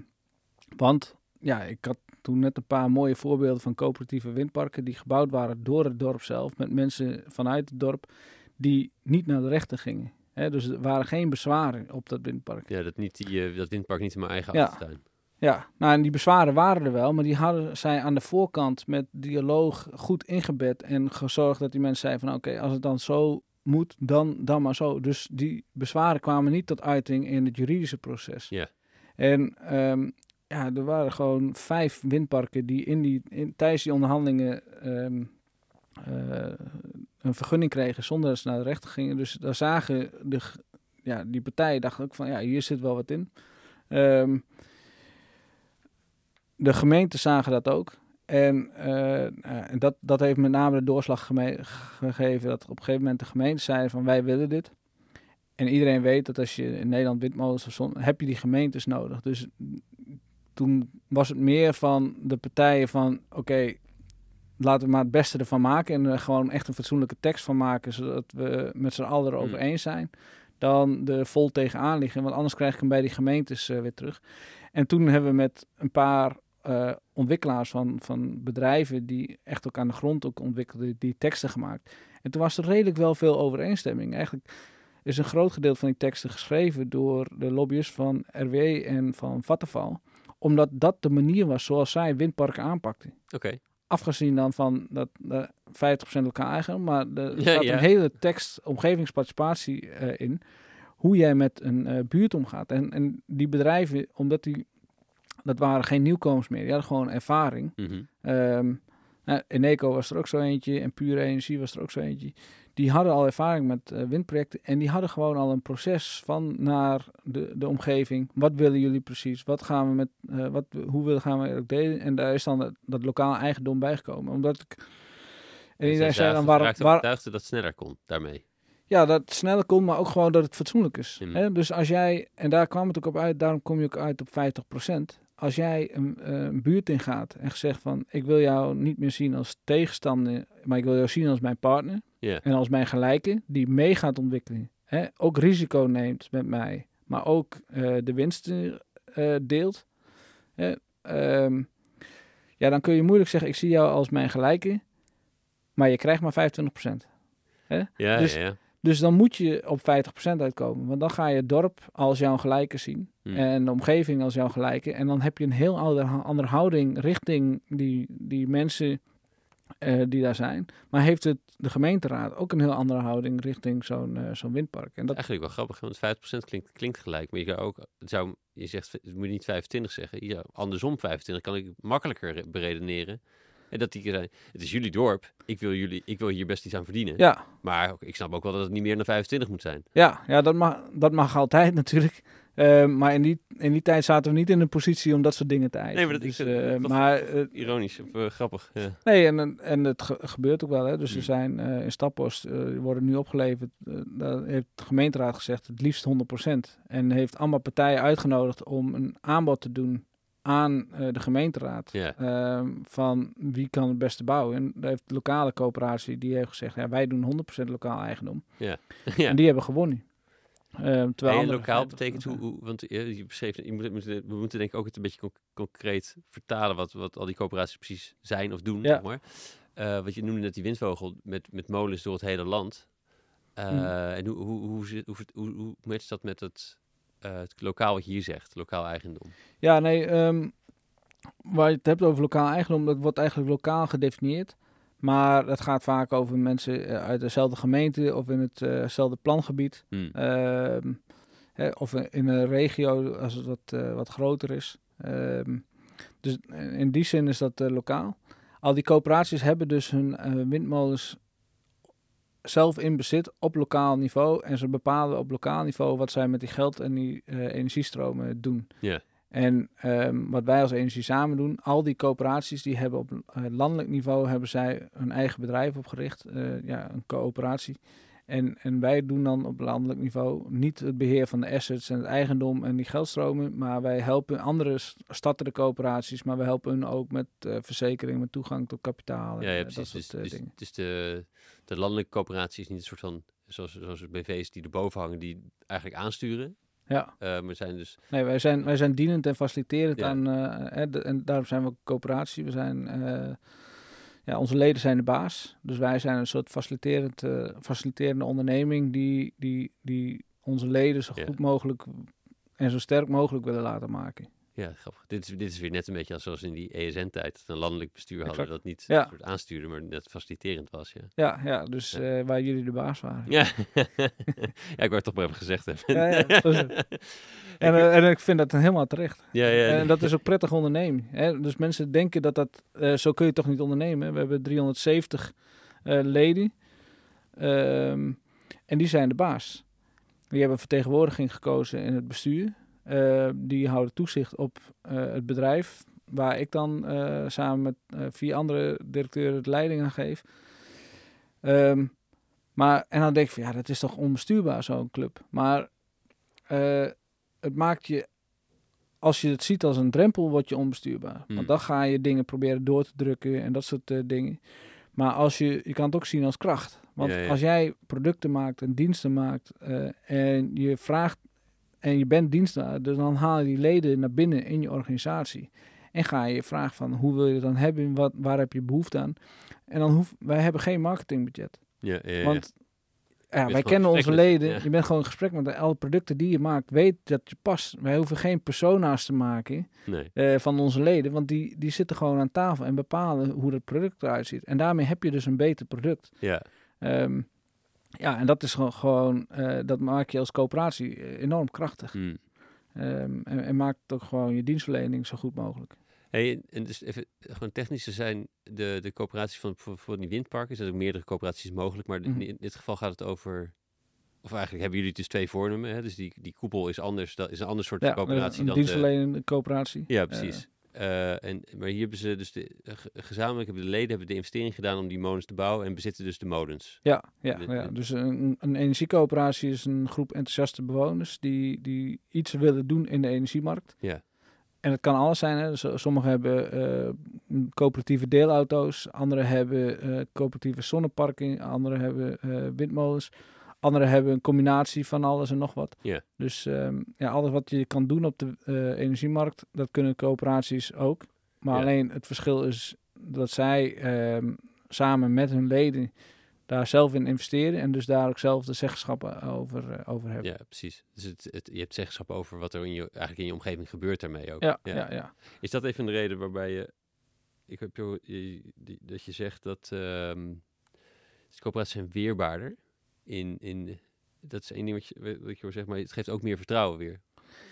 [SPEAKER 2] want ja, ik had toen net een paar mooie voorbeelden van coöperatieve windparken die gebouwd waren door het dorp zelf, met mensen vanuit het dorp die niet naar de rechter gingen. Hè, dus er waren geen bezwaren op dat windpark.
[SPEAKER 1] ja, dat, niet die, eh, dat windpark niet in mijn eigen
[SPEAKER 2] Ja.
[SPEAKER 1] achtertuin.
[SPEAKER 2] Ja, nou en die bezwaren waren er wel, maar die hadden zij aan de voorkant met dialoog goed ingebed en gezorgd dat die mensen zeiden van oké, als het dan zo moet, dan, dan maar zo. Dus die bezwaren kwamen niet tot uiting in het juridische proces.
[SPEAKER 1] Ja.
[SPEAKER 2] En ehm, ja, er waren gewoon vijf windparken die in die, in, tijdens die onderhandelingen ehm, eh, een vergunning kregen zonder dat ze naar de rechter gingen. Dus daar zagen de, ja, die partijen dachten ook van ja, hier zit wel wat in. Ehm, de gemeenten zagen dat ook. En, eh, eh, dat, dat heeft met name de doorslag gegeven dat op een gegeven moment de gemeente zeiden van wij willen dit. En iedereen weet dat als je in Nederland windmolens of zon, heb je die gemeentes nodig. Dus toen was het meer van de partijen van oké, laten we maar het beste ervan maken en er gewoon echt een fatsoenlijke tekst van maken, zodat we met z'n allen erover
[SPEAKER 1] Hmm.
[SPEAKER 2] eens zijn. Dan er vol tegenaan liggen, want anders krijg ik hem bij die gemeentes eh, weer terug. En toen hebben we met een paar eh, ontwikkelaars van, van bedrijven die echt ook aan de grond ook ontwikkelden, die teksten gemaakt. En toen was er redelijk wel veel overeenstemming. Eigenlijk is een groot gedeelte van die teksten geschreven door de lobbyisten van RW en van Vattenfall. Omdat dat de manier was zoals zij windparken aanpakten.
[SPEAKER 1] Oké.
[SPEAKER 2] afgezien dan van dat uh, 50% lokaal eigen, maar er staat
[SPEAKER 1] ja.
[SPEAKER 2] een hele tekst omgevingsparticipatie eh, in. Hoe jij met een eh, buurt omgaat. En, en die bedrijven, omdat die, dat waren geen nieuwkomers meer, die hadden gewoon ervaring.
[SPEAKER 1] Mhm.
[SPEAKER 2] Ehm nou, Eneco was er ook zo eentje en Pure Energie was er ook zo eentje. Die hadden al ervaring met eh, windprojecten en die hadden gewoon al een proces van naar de, de omgeving. Wat willen jullie precies? Wat gaan we met, eh, wat, hoe willen gaan we het delen? En daar is dan dat, dat lokaal eigendom bijgekomen. Omdat ik. En iedereen zei dan waarom, waar,
[SPEAKER 1] dat het sneller kon daarmee.
[SPEAKER 2] ja, dat het sneller komt, maar ook gewoon dat het fatsoenlijk is.
[SPEAKER 1] Mm.
[SPEAKER 2] Hè? Dus als jij, en daar kwam het ook op uit, daarom kom je ook uit op 50%. Als jij een, eh, een buurt ingaat en zegt van, ik wil jou niet meer zien als tegenstander, maar ik wil jou zien als mijn partner. En als mijn gelijke, die mee gaat ontwikkelen. Hè? Ook risico neemt met mij, maar ook eh, de winsten eh, deelt. Hè? Ehm, ja, dan kun je moeilijk zeggen, ik zie jou als mijn gelijke, maar je krijgt maar 25%.
[SPEAKER 1] Ja,
[SPEAKER 2] Dus-
[SPEAKER 1] ja, ja.
[SPEAKER 2] Dus dan moet je op 50% uitkomen. Want dan ga je het dorp als jouw gelijke zien.
[SPEAKER 1] Hmm.
[SPEAKER 2] En de omgeving als jouw gelijke. En dan heb je een heel andere, andere houding richting die, die mensen eh, die daar zijn. Maar heeft het de gemeenteraad ook een heel andere houding richting zo'n eh, zo'n windpark. En dat,
[SPEAKER 1] Eigenlijk wel grappig, want 50% klinkt, klinkt gelijk. Maar je, kan ook, het zou, je zegt, het moet je niet 25 zeggen. Ja, andersom 25 kan ik makkelijker re- beredeneren. En dat die zijn, het is jullie dorp. Ik wil, jullie, ik wil hier best iets aan verdienen.
[SPEAKER 2] ja,
[SPEAKER 1] Maar ik snap ook wel dat het niet meer dan 25 moet zijn.
[SPEAKER 2] ja, ja dat, mag, dat mag altijd natuurlijk. Eh, maar in die, in die tijd zaten we niet in een positie om dat soort dingen te eisen.
[SPEAKER 1] Nee, maar dat-
[SPEAKER 2] dus, eh, maar eh,
[SPEAKER 1] Ironisch of eh, grappig. Ja.
[SPEAKER 2] Nee, en, en het ge- gebeurt ook wel. Hè. Dus er
[SPEAKER 1] Hmm.
[SPEAKER 2] zijn in Staphorst, die worden nu opgeleverd. daar heeft de gemeenteraad gezegd het liefst 100%. En heeft allemaal partijen uitgenodigd om een aanbod te doen aan eh, de gemeenteraad. Ehm, van wie kan het beste bouwen. En daar heeft de lokale coöperatie, die heeft gezegd, ja, wij doen 100% lokaal eigendom.
[SPEAKER 1] ja.
[SPEAKER 2] En die hebben gewonnen. Ehm, terwijl
[SPEAKER 1] En lokaal betekent hoe, hoe want eh, je beschreef, je moet, we moeten denk ik ook het een beetje conc- concreet vertalen wat, wat al die coöperaties precies zijn of doen,
[SPEAKER 2] Ja.
[SPEAKER 1] zeg maar. Eh, wat je noemde net die windvogel met, met molens door het hele land.
[SPEAKER 2] Hmm.
[SPEAKER 1] En hoe, hoe, hoe, hoe, hoe, hoe, hoe matcht dat met het, eh, het lokaal wat je hier zegt, lokaal eigendom?
[SPEAKER 2] Ja, nee, ehm, waar je het hebt over lokaal eigendom, dat wordt eigenlijk lokaal gedefinieerd. Maar het gaat vaak over mensen eh, uit dezelfde gemeente of in hetzelfde plangebied.
[SPEAKER 1] Hmm.
[SPEAKER 2] Ehm, hè, of in een regio als het wat, eh, wat groter is. Ehm, dus in die zin is dat eh, lokaal. Al die coöperaties hebben dus hun eh, windmolens zelf in bezit op lokaal niveau. En ze bepalen op lokaal niveau wat zij met die geld en die eh, energiestromen doen.
[SPEAKER 1] Ja.
[SPEAKER 2] En ehm, wat wij als energie samen doen, al die coöperaties die hebben op eh, landelijk niveau hebben zij hun eigen bedrijf opgericht, eh, ja, een coöperatie. En, en wij doen dan op landelijk niveau niet het beheer van de assets en het eigendom en die geldstromen, maar wij helpen andere s- startende coöperaties, maar we helpen hun ook met verzekering, met toegang tot kapitaal en
[SPEAKER 1] Ja, ja precies.
[SPEAKER 2] dat soort
[SPEAKER 1] dus,
[SPEAKER 2] dingen.
[SPEAKER 1] dus de, de landelijke coöperatie is niet een soort van, zoals, zoals BV's die erboven hangen, die eigenlijk aansturen.
[SPEAKER 2] Ja,
[SPEAKER 1] Eh, maar zijn dus,
[SPEAKER 2] nee, wij zijn, wij zijn dienend en faciliterend
[SPEAKER 1] Ja.
[SPEAKER 2] aan, eh, de- en daarom zijn we ook coöperatie. We zijn, eh, ja, onze leden zijn de baas, dus wij zijn een soort faciliterend, eh, faciliterende onderneming die, die, die onze leden zo
[SPEAKER 1] Ja.
[SPEAKER 2] goed mogelijk en zo sterk mogelijk willen laten maken.
[SPEAKER 1] Ja, grappig. Dit is, dit is weer net een beetje als zoals in die ESN-tijd, dat een landelijk bestuur hadden
[SPEAKER 2] Exact.
[SPEAKER 1] dat niet
[SPEAKER 2] Ja.
[SPEAKER 1] een soort aanstuurde, maar net faciliterend was. Ja,
[SPEAKER 2] Ja, ja dus
[SPEAKER 1] Ja.
[SPEAKER 2] eh, waar jullie de baas waren.
[SPEAKER 1] ja. ja ik wou het toch maar even gezegd hebben.
[SPEAKER 2] Ja, zo. En, eh, en ik vind dat helemaal terecht.
[SPEAKER 1] ja, ja,
[SPEAKER 2] En dat is ook prettig ondernemen. Hè? Dus mensen denken dat dat... eh, zo kun je toch niet ondernemen. We hebben 370 eh, leden. Ehm, en die zijn de baas. Die hebben vertegenwoordiging gekozen in het bestuur. Eh, die houden toezicht op eh, het bedrijf. Waar ik dan eh, samen met vier andere directeuren de leiding aan geef. Ehm, maar, en dan denk ik van ja, dat is toch onbestuurbaar zo'n club. Maar het maakt je als je het ziet als een drempel, word je onbestuurbaar.
[SPEAKER 1] Hmm.
[SPEAKER 2] Want dan ga je dingen proberen door te drukken en dat soort dingen. Maar als je, je kan het ook zien als kracht. Want
[SPEAKER 1] Ja, ja.
[SPEAKER 2] als jij producten maakt en diensten maakt en je vraagt en je bent dienstbaar, dus dan haal je die leden naar binnen in je organisatie. En ga je vragen van hoe wil je het dan hebben, wat, waar heb je behoefte aan. En dan hoef, wij hebben geen marketingbudget.
[SPEAKER 1] ja, ja, ja.
[SPEAKER 2] Want ja, wij kennen onze
[SPEAKER 1] met-
[SPEAKER 2] leden.
[SPEAKER 1] ja.
[SPEAKER 2] Je bent gewoon in gesprek met alle producten die je maakt. Weet dat je past. Wij hoeven geen persona's te maken
[SPEAKER 1] Nee.
[SPEAKER 2] eh, van onze leden. Want die, die zitten gewoon aan tafel en bepalen hoe het product eruit ziet. En daarmee heb je dus een beter product.
[SPEAKER 1] Ja.
[SPEAKER 2] Ehm, ja, en dat is gewoon, eh, dat maak je als coöperatie eh, enorm krachtig.
[SPEAKER 1] Hmm.
[SPEAKER 2] Ehm, en, en maakt ook gewoon je dienstverlening zo goed mogelijk.
[SPEAKER 1] Hey, en- dus even gewoon technisch te zijn, de, de coöperaties van voor, voor die windparken, er zijn ook meerdere coöperaties mogelijk, maar
[SPEAKER 2] Mhm.
[SPEAKER 1] in, dit geval gaat het over, of eigenlijk hebben jullie dus twee vormen, hè? dus die, die koepel is anders, dat is een ander soort
[SPEAKER 2] Ja,
[SPEAKER 1] coöperatie
[SPEAKER 2] een
[SPEAKER 1] dan de,
[SPEAKER 2] dienstverlenende coöperatie.
[SPEAKER 1] Ja, precies. Eh, en, maar hier hebben ze dus de, eh, ge- gezamenlijk hebben de leden hebben de investering gedaan om die molens te bouwen en bezitten dus de molens.
[SPEAKER 2] Ja, ja,
[SPEAKER 1] De-
[SPEAKER 2] ja. dus een, een energiecoöperatie is een groep enthousiaste bewoners die, die iets willen doen in de energiemarkt.
[SPEAKER 1] Ja.
[SPEAKER 2] En het kan alles zijn. Hè. Dus, sommigen hebben eh, coöperatieve deelauto's, anderen hebben coöperatieve zonneparking, anderen hebben windmolens, anderen hebben een combinatie van alles en nog wat.
[SPEAKER 1] Ja.
[SPEAKER 2] Dus ehm, ja, alles wat je kan doen op de eh, energiemarkt, dat kunnen coöperaties ook. Maar alleen het verschil is dat zij ehm, samen met hun leden daar zelf in investeren en dus daar ook zelf de zeggenschappen over, eh, over hebben.
[SPEAKER 1] Ja, precies. Dus het, het, je hebt zeggenschap over wat er in je, eigenlijk in je omgeving gebeurt daarmee ook.
[SPEAKER 2] Ja, ja, ja.
[SPEAKER 1] Is dat even de reden waarbij je, ik heb je, je- die- dat je zegt dat de coöperaties zijn weerbaarder in, in, dat is één ding wat je, wat je hoor zeg maar het geeft ook meer vertrouwen weer.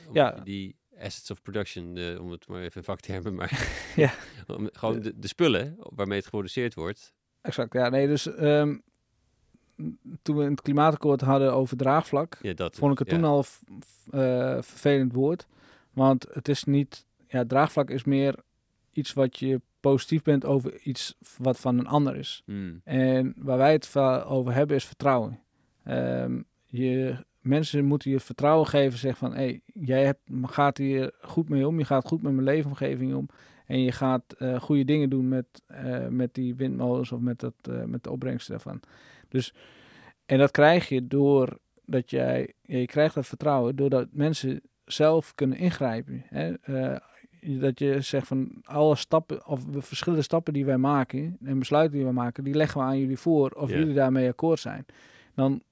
[SPEAKER 1] Om
[SPEAKER 2] Ja.
[SPEAKER 1] Die assets of production, eh, om het maar even in vaktermen, maar
[SPEAKER 2] Ja.
[SPEAKER 1] om, gewoon de, de spullen waarmee het geproduceerd wordt.
[SPEAKER 2] Exact. Ja, nee, dus ehm, toen we het klimaatakkoord hadden over draagvlak,
[SPEAKER 1] Ja, dat.
[SPEAKER 2] vond ik het
[SPEAKER 1] ja.
[SPEAKER 2] toen al f- eh, vervelend woord. Want het is niet, ja, draagvlak is meer iets wat je positief bent over iets wat van een ander is.
[SPEAKER 1] Hmm.
[SPEAKER 2] En waar wij het over hebben is vertrouwen. Ehm, je, mensen moeten je vertrouwen geven, zeggen van, hé, hey, jij hebt, gaat hier goed mee om, je gaat goed met mijn leefomgeving om. En je gaat eh, goede dingen doen met, eh, met die windmolens of met, dat, eh, met de opbrengst daarvan. Dus, en dat krijg je door dat jij, ja, je krijgt dat vertrouwen doordat mensen zelf kunnen ingrijpen. Hè? Dat je zegt van alle stappen of de verschillende stappen die wij maken en besluiten die wij maken, die leggen we aan jullie voor of jullie daarmee akkoord zijn. Dan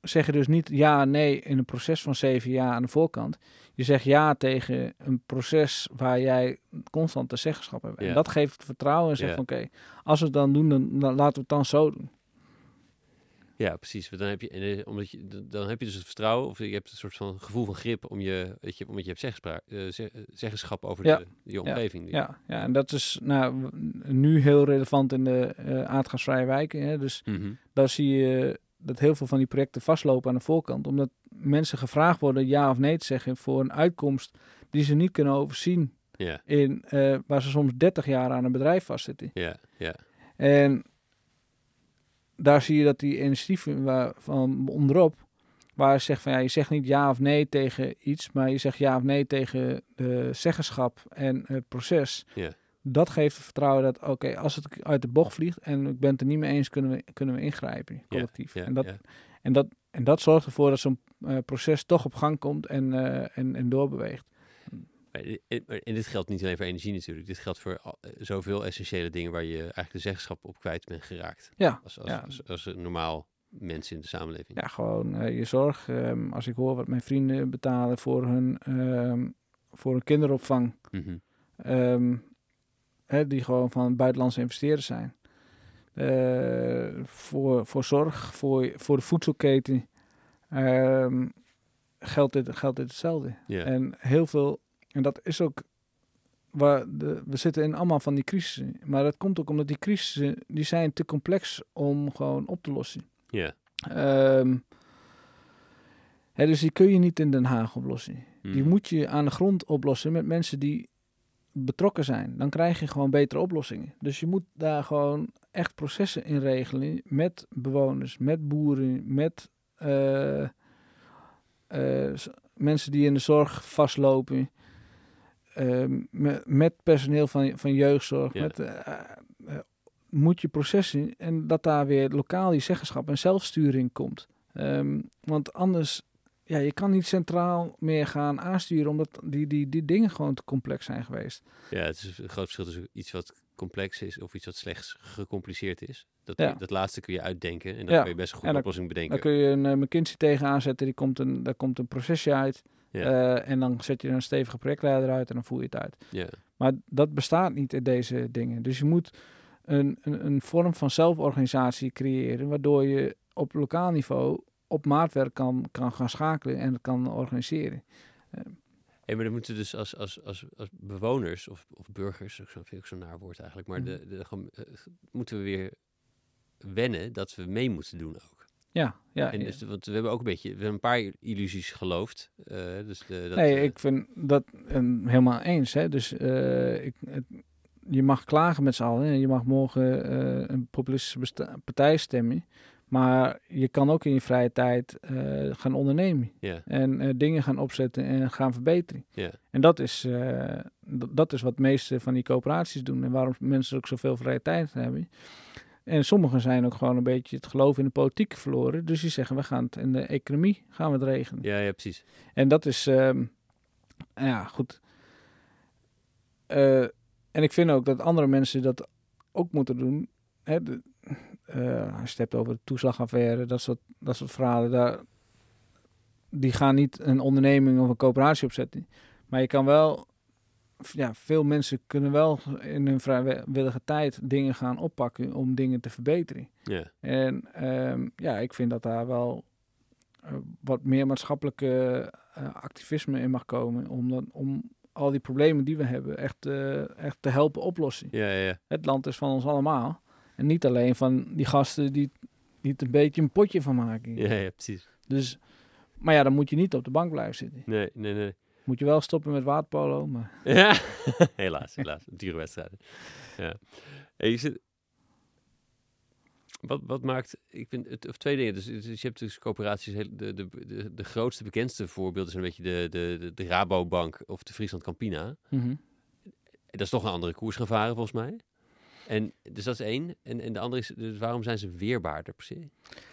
[SPEAKER 2] zeg je dus niet ja, nee in een proces van zeven jaar aan de voorkant. Je zegt ja tegen een proces waar jij constant de zeggenschap hebt.
[SPEAKER 1] Ja.
[SPEAKER 2] En dat geeft vertrouwen en zegt
[SPEAKER 1] Ja.
[SPEAKER 2] van oké, als we het dan doen, dan, dan laten we het dan zo doen.
[SPEAKER 1] Ja, precies. Want dan heb je, en, eh, omdat je, dan heb je dus het vertrouwen, of je hebt een soort van gevoel van grip om je, weet je, omdat je hebt zeggenspraak, eh, eh, zeggenschap over
[SPEAKER 2] Ja.
[SPEAKER 1] de, je omgeving.
[SPEAKER 2] Ja, ja, en dat is nou, nu heel relevant in de aardgasvrije wijken. Hè? Dus
[SPEAKER 1] Mhm.
[SPEAKER 2] daar zie je dat heel veel van die projecten vastlopen aan de voorkant. Omdat mensen gevraagd worden ja of nee te zeggen voor een uitkomst die ze niet kunnen overzien. In, eh, waar ze soms 30 jaar aan een bedrijf vastzitten.
[SPEAKER 1] ja, ja.
[SPEAKER 2] En daar zie je dat die initiatieven waar, van onderop, waar je zegt van ja, je zegt niet ja of nee tegen iets, maar je zegt ja of nee tegen de zeggenschap en het proces.
[SPEAKER 1] Ja.
[SPEAKER 2] Dat geeft het vertrouwen dat oké, als het uit de bocht vliegt en ik ben het er niet mee eens, kunnen we, kunnen we ingrijpen collectief. en, dat, en, dat, en dat zorgt ervoor dat zo'n eh, proces toch op gang komt en, eh, en, en doorbeweegt.
[SPEAKER 1] En dit geldt niet alleen voor energie natuurlijk. Dit geldt voor eh, zoveel essentiële dingen waar je eigenlijk de zeggenschap op kwijt bent geraakt.
[SPEAKER 2] Ja,
[SPEAKER 1] Als, als,
[SPEAKER 2] ja.
[SPEAKER 1] als, normaal mens in de samenleving.
[SPEAKER 2] Ja, gewoon je zorg. Ehm, als ik hoor wat mijn vrienden betalen voor hun, ehm, voor hun kinderopvang, ehm, hè, die gewoon van buitenlandse investeerders zijn. Eh, voor, voor zorg, voor, voor de voedselketen, ehm, geldt, dit, geldt dit hetzelfde. En heel veel, en dat is ook waar de, we zitten in allemaal van die crisissen. Maar dat komt ook omdat die crisissen, die zijn te complex om gewoon op te lossen.
[SPEAKER 1] ja.
[SPEAKER 2] Ehm, hè, dus die kun je niet in Den Haag oplossen. Die
[SPEAKER 1] Mhm.
[SPEAKER 2] moet je aan de grond oplossen met mensen die betrokken zijn. Dan krijg je gewoon betere oplossingen. Dus je moet daar gewoon echt processen in regelen met bewoners, met boeren, met eh, eh, mensen die in de zorg vastlopen. ehm, met, met personeel van, van jeugdzorg.
[SPEAKER 1] Ja.
[SPEAKER 2] Met, eh, moet je processen en dat daar weer lokaal die zeggenschap en zelfsturing komt. Ehm, want anders, ja, je kan niet centraal meer gaan aansturen, omdat die, die, die dingen gewoon te complex zijn geweest.
[SPEAKER 1] ja, het is een groot verschil tussen iets wat complex is of iets wat slechts gecompliceerd is. Dat,
[SPEAKER 2] Ja.
[SPEAKER 1] dat laatste kun je uitdenken en dan
[SPEAKER 2] Ja.
[SPEAKER 1] kun je best een goede oplossing bedenken.
[SPEAKER 2] Dan kun je een eh, McKinsey tegenaan zetten, die komt een, daar komt een procesje uit.
[SPEAKER 1] Ja.
[SPEAKER 2] Eh, en dan zet je een stevige projectleider uit en dan voer je het uit.
[SPEAKER 1] ja.
[SPEAKER 2] Maar dat bestaat niet in deze dingen. Dus je moet een, een, een vorm van zelforganisatie creëren, waardoor je op lokaal niveau op maatwerk kan, kan gaan schakelen en het kan organiseren.
[SPEAKER 1] Hey, maar dan moeten dus als, als, als, als bewoners of, of burgers, zo, vind ik zo'n naar woord eigenlijk, maar de, de, gewoon, eh, moeten we weer wennen dat we mee moeten doen ook.
[SPEAKER 2] Ja, ja.
[SPEAKER 1] En
[SPEAKER 2] ja.
[SPEAKER 1] dus, want we hebben ook een beetje, we hebben een paar illusies geloofd. eh, dus de, dat,
[SPEAKER 2] nee,
[SPEAKER 1] eh,
[SPEAKER 2] ik vind dat eh, helemaal eens. Hè. Dus eh, ik, het- je mag klagen met z'n allen. hè. Je mag morgen eh, een populistische partij stemmen. Maar je kan ook in je vrije tijd eh, gaan ondernemen. En eh, dingen gaan opzetten en gaan verbeteren. En dat is, eh, dat is wat de meeste van die coöperaties doen. En waarom mensen ook zoveel vrije tijd hebben. En sommigen zijn ook gewoon een beetje het geloof in de politiek verloren. Dus die zeggen, we gaan het in de economie gaan we het regelen.
[SPEAKER 1] ja, ja, precies.
[SPEAKER 2] En dat is, ehm, ja, goed. En ik vind ook dat andere mensen dat ook moeten doen. Hè, de, als je het hebt over de toeslagaffaire, dat soort, dat soort verhalen, daar, die gaan niet een onderneming of een coöperatie opzetten. Maar je kan wel, ja, veel mensen kunnen wel in hun vrijwillige tijd dingen gaan oppakken om dingen te verbeteren.
[SPEAKER 1] Ja,
[SPEAKER 2] En ehm, ja, ik vind dat daar wel eh, wat meer maatschappelijke eh, activisme in mag komen. Om, dan, om al die problemen die we hebben echt, eh, echt te helpen oplossen.
[SPEAKER 1] ja, ja, ja.
[SPEAKER 2] Het land is van ons allemaal. En niet alleen van die gasten die, die het een beetje een potje van maken.
[SPEAKER 1] ja, ja, precies.
[SPEAKER 2] Dus, maar ja, dan moet je niet op de bank blijven zitten.
[SPEAKER 1] Nee, nee, nee.
[SPEAKER 2] Moet je wel stoppen met waterpolo. Maar
[SPEAKER 1] Ja, helaas, helaas. Dure wedstrijden. Ja. Je zit... Wat, wat maakt, ik vind het, of twee dingen. Dus, dus je hebt dus coöperaties, heel- de, de, de, de grootste, bekendste voorbeelden zijn een beetje de, de, de, de Rabobank of de Friesland Campina.
[SPEAKER 2] Mhm.
[SPEAKER 1] Dat is toch een andere koers gaan varen volgens mij. En, dus dat is één. En, en de andere is, dus waarom zijn ze weerbaarder per se?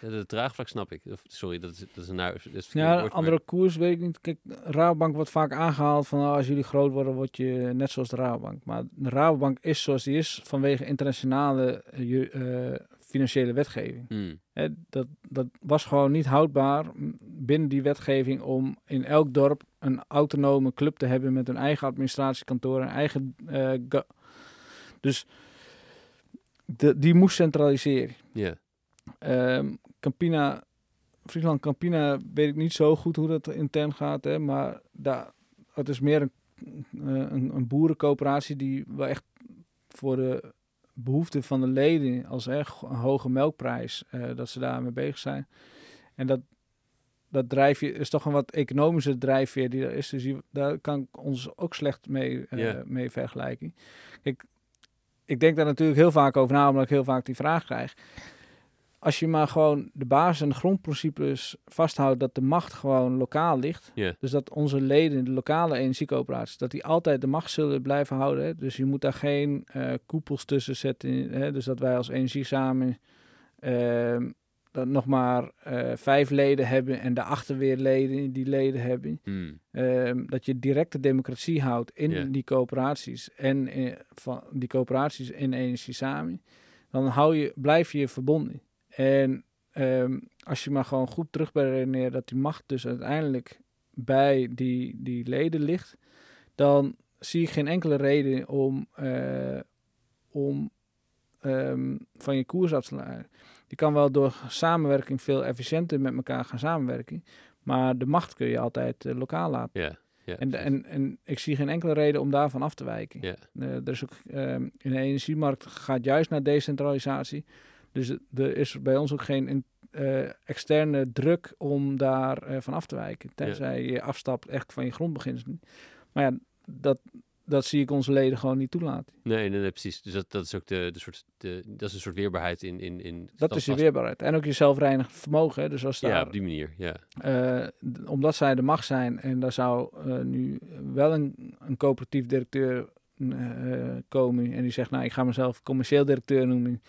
[SPEAKER 1] Het draagvlak snap ik. Of, sorry, dat is, dat is een dat is een
[SPEAKER 2] Ja,
[SPEAKER 1] woord, maar-
[SPEAKER 2] andere koers weet ik niet. Kijk, Rabobank wordt vaak aangehaald van oh, als jullie groot worden, word je net zoals de Rabobank. Maar de Rabobank is zoals die is vanwege internationale eh, eh, financiële wetgeving.
[SPEAKER 1] Hmm,
[SPEAKER 2] Hè, dat, dat was gewoon niet houdbaar binnen die wetgeving om in elk dorp een autonome club te hebben met een eigen administratiekantoor, een eigen. eh, dus de, die moest centraliseren.
[SPEAKER 1] Ja,
[SPEAKER 2] Ehm, Campina, Friesland Campina, weet ik niet zo goed hoe dat intern gaat, hè, maar daar, het is meer een, eh, een, een boerencoöperatie die wel echt voor de behoeften van de leden, als echt een hoge melkprijs, eh, dat ze daarmee bezig zijn. En dat, dat drijfje is toch een wat economische drijfveer die er is, dus die- daar kan ik ons ook slecht mee, eh, mee vergelijken. Kijk, ik denk daar natuurlijk heel vaak over na, omdat ik heel vaak die vraag krijg als je maar gewoon de basis en de grondprincipes vasthoudt dat de macht gewoon lokaal ligt. Dus dat onze leden, de lokale energiecoöperaties, dat die altijd de macht zullen blijven houden. Hè. Dus je moet daar geen eh, koepels tussen zetten. Hè. Dus dat wij als energie samen ehm, dat nog maar eh, vijf leden hebben en daarachter weer leden die leden hebben.
[SPEAKER 1] hmm,
[SPEAKER 2] Ehm, dat je directe democratie houdt in die coöperaties en eh, van die coöperaties in energie samen, dan hou je, blijf je verbonden. En ehm, als je maar gewoon goed terugberedeneert dat die macht dus uiteindelijk bij die, die leden ligt, dan zie ik geen enkele reden om, eh, om ehm, van je koers af te laten. Je kan wel door samenwerking veel efficiënter met elkaar gaan samenwerken. Maar de macht kun je altijd eh, lokaal laten.
[SPEAKER 1] ja, ja.
[SPEAKER 2] En, en, en ik zie geen enkele reden om daarvan af te wijken.
[SPEAKER 1] Ja.
[SPEAKER 2] Eh, er is ook, ehm, in de energiemarkt gaat juist naar decentralisatie. Dus er is bij ons ook geen in- eh, externe druk om daar van af te wijken. Tenzij je afstapt echt van je grondbeginselen. Maar ja, dat, dat zie ik onze leden gewoon niet toelaten.
[SPEAKER 1] Nee, nee, nee, precies. Dus dat, dat is ook de, de soort, de, dat is een soort weerbaarheid in, in, in
[SPEAKER 2] Dat is je weerbaarheid. En ook je zelfreinigend vermogen. Hè. Dus als daar
[SPEAKER 1] Ja, op die manier, ja.
[SPEAKER 2] Eh, omdat zij de macht zijn en daar zou eh, nu wel een, een coöperatief directeur eh, komen en die zegt, nou ik ga mezelf commercieel directeur noemen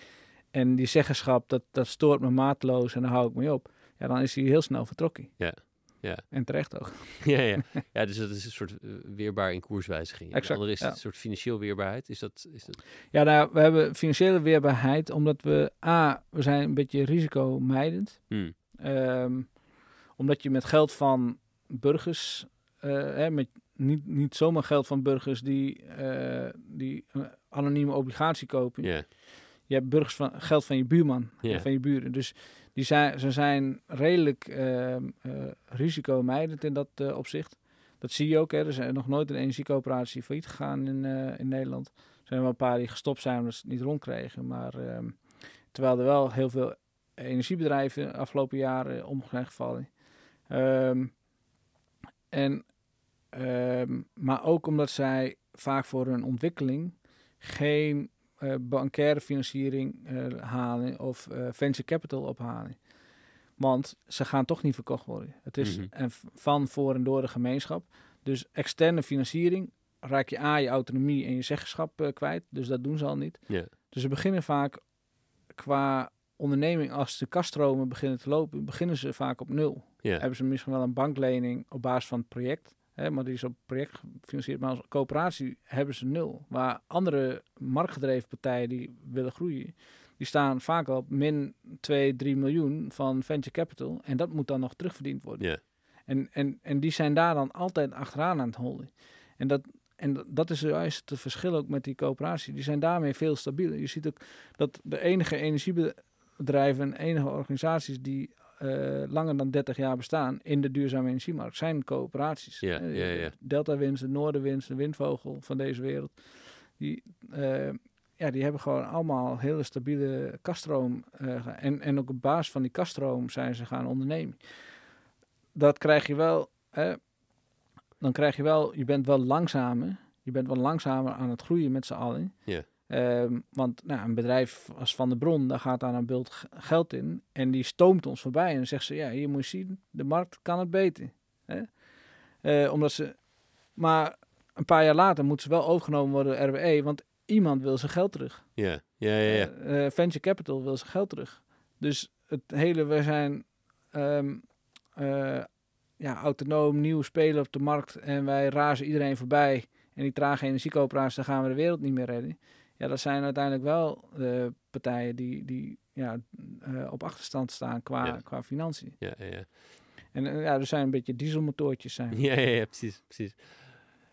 [SPEAKER 2] en die zeggenschap, dat, dat stoort me maatloos en daar hou ik mee op. Ja, dan is hij heel snel vertrokken.
[SPEAKER 1] Ja. Ja.
[SPEAKER 2] En terecht ook.
[SPEAKER 1] ja, ja. ja, dus dat is een soort uh, weerbaar in koerswijziging.
[SPEAKER 2] Exact,
[SPEAKER 1] de andere is
[SPEAKER 2] ja.
[SPEAKER 1] een soort financieel weerbaarheid. Is dat, is dat...
[SPEAKER 2] Ja, nou, we hebben financiële weerbaarheid omdat we, A, we zijn een beetje risicomijdend.
[SPEAKER 1] Hmm.
[SPEAKER 2] Ehm, omdat je met geld van burgers, eh, hè, met niet, niet zomaar geld van burgers die, eh, die een anonieme obligatie kopen.
[SPEAKER 1] Ja,
[SPEAKER 2] Je hebt burgers van geld van je buurman, van je buren. Dus die zijn, ze zijn redelijk ehm eh, risicomijdend in dat eh, opzicht. Dat zie je ook. Hè. Er zijn nog nooit een energiecoöperatie failliet gegaan in, eh, in Nederland. Er zijn wel een paar die gestopt zijn omdat ze het niet rondkregen. Maar ehm, terwijl er wel heel veel energiebedrijven de afgelopen jaren om zijn gevallen. Ehm, en, maar ook omdat zij vaak voor hun ontwikkeling geen eh bankaire financiering eh, halen of eh, venture capital ophalen. Want ze gaan toch niet verkocht worden. Het is en v- van, voor en door de gemeenschap. Dus externe financiering raak je A, je autonomie en je zeggenschap kwijt. Dus dat doen ze al niet.
[SPEAKER 1] ja,
[SPEAKER 2] Dus ze beginnen vaak qua onderneming, als de kaststromen beginnen te lopen, beginnen ze vaak op nul. Hebben ze misschien wel een banklening op basis van het project, hè, maar die is op project gefinancierd. Maar als coöperatie hebben ze nul. Waar andere marktgedreven partijen die willen groeien, die staan vaak al op min 2, 3 miljoen van venture capital. En dat moet dan nog terugverdiend worden. En, en, en die zijn daar dan altijd achteraan aan het hollen. En dat, en dat- is juist het verschil ook met die coöperatie. Die zijn daarmee veel stabieler. Je ziet ook dat de enige energiebedrijven en enige organisaties die langer dan 30 jaar bestaan in de duurzame energiemarkt zijn coöperaties.
[SPEAKER 1] Ja,
[SPEAKER 2] Eh,
[SPEAKER 1] ja, ja.
[SPEAKER 2] Delta Winds, de de Windvogel van deze wereld. Die, eh, ja, die hebben gewoon allemaal hele stabiele kaststroom. eh, en, en ook op basis van die kaststroom zijn ze gaan ondernemen. Dat krijg je wel. dan krijg je wel, je bent wel langzamer. Je bent wel langzamer aan het groeien met z'n allen.
[SPEAKER 1] Ja.
[SPEAKER 2] Ehm, want nou, een bedrijf als Van de Bron, daar gaat aan een bult geld in. En die stoomt ons voorbij. En dan zegt ze, ja, hier moet je zien, de markt kan het beter. Hè? Eh, omdat ze, maar een paar jaar later moeten ze wel overgenomen worden door RWE. Want iemand wil zijn geld terug.
[SPEAKER 1] Ja, ja, ja. ja.
[SPEAKER 2] Eh, eh, venture capital wil zijn geld terug. Dus het hele, we zijn ehm, eh, ja, autonoom, nieuw speler op de markt en wij razen iedereen voorbij. En die trage energiecoöperaties, dan gaan we de wereld niet meer redden. Ja, dat zijn uiteindelijk wel de partijen die, die ja, eh, op achterstand staan qua,
[SPEAKER 1] Ja.
[SPEAKER 2] qua financiën.
[SPEAKER 1] ja, ja, ja.
[SPEAKER 2] En eh, ja, er zijn een beetje dieselmotortjes zijn.
[SPEAKER 1] Ja, ja, ja, precies, precies.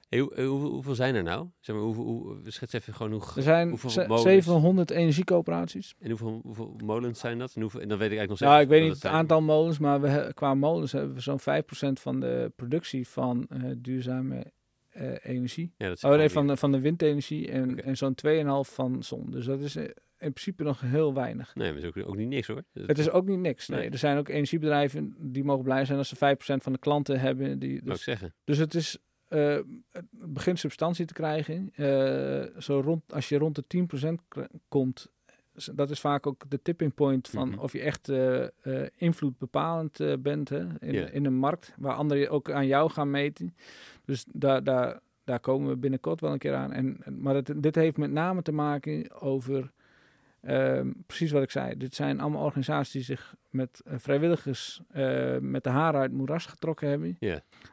[SPEAKER 1] Hey, hoe, hoe- hoeveel, zijn er nou? Zeg maar, hoeveel, hoe, schets even gewoon hoe,
[SPEAKER 2] Er zijn
[SPEAKER 1] hoeveel
[SPEAKER 2] ze-
[SPEAKER 1] molens
[SPEAKER 2] 700 energiecoöperaties.
[SPEAKER 1] en hoeveel, hoeveel molens zijn dat? En, hoeveel, en dan weet ik eigenlijk nog
[SPEAKER 2] Nou, ik
[SPEAKER 1] steeds
[SPEAKER 2] weet
[SPEAKER 1] wat
[SPEAKER 2] niet het
[SPEAKER 1] zijn.
[SPEAKER 2] aantal molens, maar we, qua molens hebben we zo'n 5% van de productie van eh, duurzame eh, energie.
[SPEAKER 1] Ja, dat is
[SPEAKER 2] Oh nee, van de, van de windenergie en, en zo'n 2,5 van zon. Dus dat is eh, in principe nog heel weinig.
[SPEAKER 1] Nee, maar het is ook, ook niet niks hoor. Dat-
[SPEAKER 2] Het is ook niet niks. Nee.
[SPEAKER 1] Nee.
[SPEAKER 2] Er zijn ook energiebedrijven die mogen blij zijn als ze 5% van de klanten hebben. Die, dus,
[SPEAKER 1] zeggen.
[SPEAKER 2] dus het is. eh, het begint substantie te krijgen. Eh, zo rond, als je rond de 10% kr- komt, dat is vaak ook de tipping point van
[SPEAKER 1] Mhm.
[SPEAKER 2] of je echt eh eh, invloed bepalend eh, bent hè, in, in een markt waar anderen ook aan jou gaan meten. Dus daar, daar, daar komen we binnenkort wel een keer aan. En, maar het, dit heeft met name te maken over ehm, precies wat ik zei. Dit zijn allemaal organisaties die zich met vrijwilligers met de haren uit moeras getrokken hebben.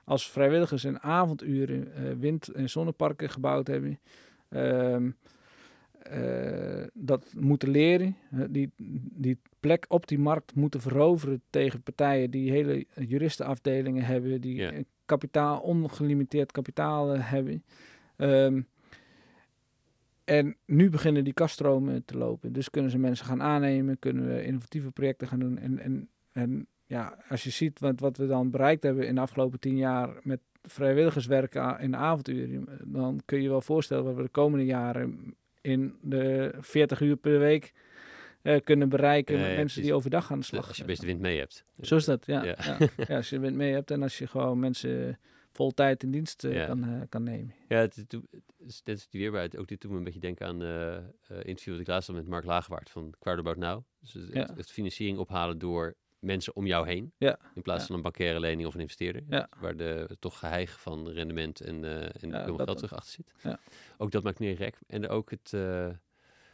[SPEAKER 2] Als vrijwilligers in avonduren wind- en zonneparken gebouwd hebben. Ehm, eh, dat moeten leren. Die, die plek op die markt moeten veroveren tegen partijen die hele juristenafdelingen hebben. Die kapitaal, ongelimiteerd kapitaal eh, hebben. Ehm, en nu beginnen die kaststromen te lopen. Dus kunnen ze mensen gaan aannemen, kunnen we innovatieve projecten gaan doen. En, en, en ja, als je ziet wat, wat we dan bereikt hebben in de afgelopen tien jaar met vrijwilligerswerk in de avonduren, dan kun je wel voorstellen wat we de komende jaren in de 40 uur per week eh, kunnen bereiken met
[SPEAKER 1] ja,
[SPEAKER 2] mensen
[SPEAKER 1] precies.
[SPEAKER 2] die overdag aan de slag
[SPEAKER 1] Als je best de wind mee hebt.
[SPEAKER 2] Zo is dat, ja.
[SPEAKER 1] Ja.
[SPEAKER 2] ja. als je het mee hebt en als je gewoon mensen vol tijd in dienst eh, kan, eh, kan nemen.
[SPEAKER 1] Ja, het, het, het is, die weerbaarheid. Ook dit doet me een beetje denken aan eh eh, interview dat ik laatst had met Mark Lagerwaard van Crowd About Now. Dus het financiering ophalen door mensen om jou heen.
[SPEAKER 2] Ja.
[SPEAKER 1] In plaats
[SPEAKER 2] Ja.
[SPEAKER 1] van een bankaire lening of een investeerder.
[SPEAKER 2] Ja.
[SPEAKER 1] Waar de toch geheig van rendement en, eh en
[SPEAKER 2] Ja,
[SPEAKER 1] geld terug achter zit.
[SPEAKER 2] Ja.
[SPEAKER 1] Ook dat maakt meer rek. En ook het... eh,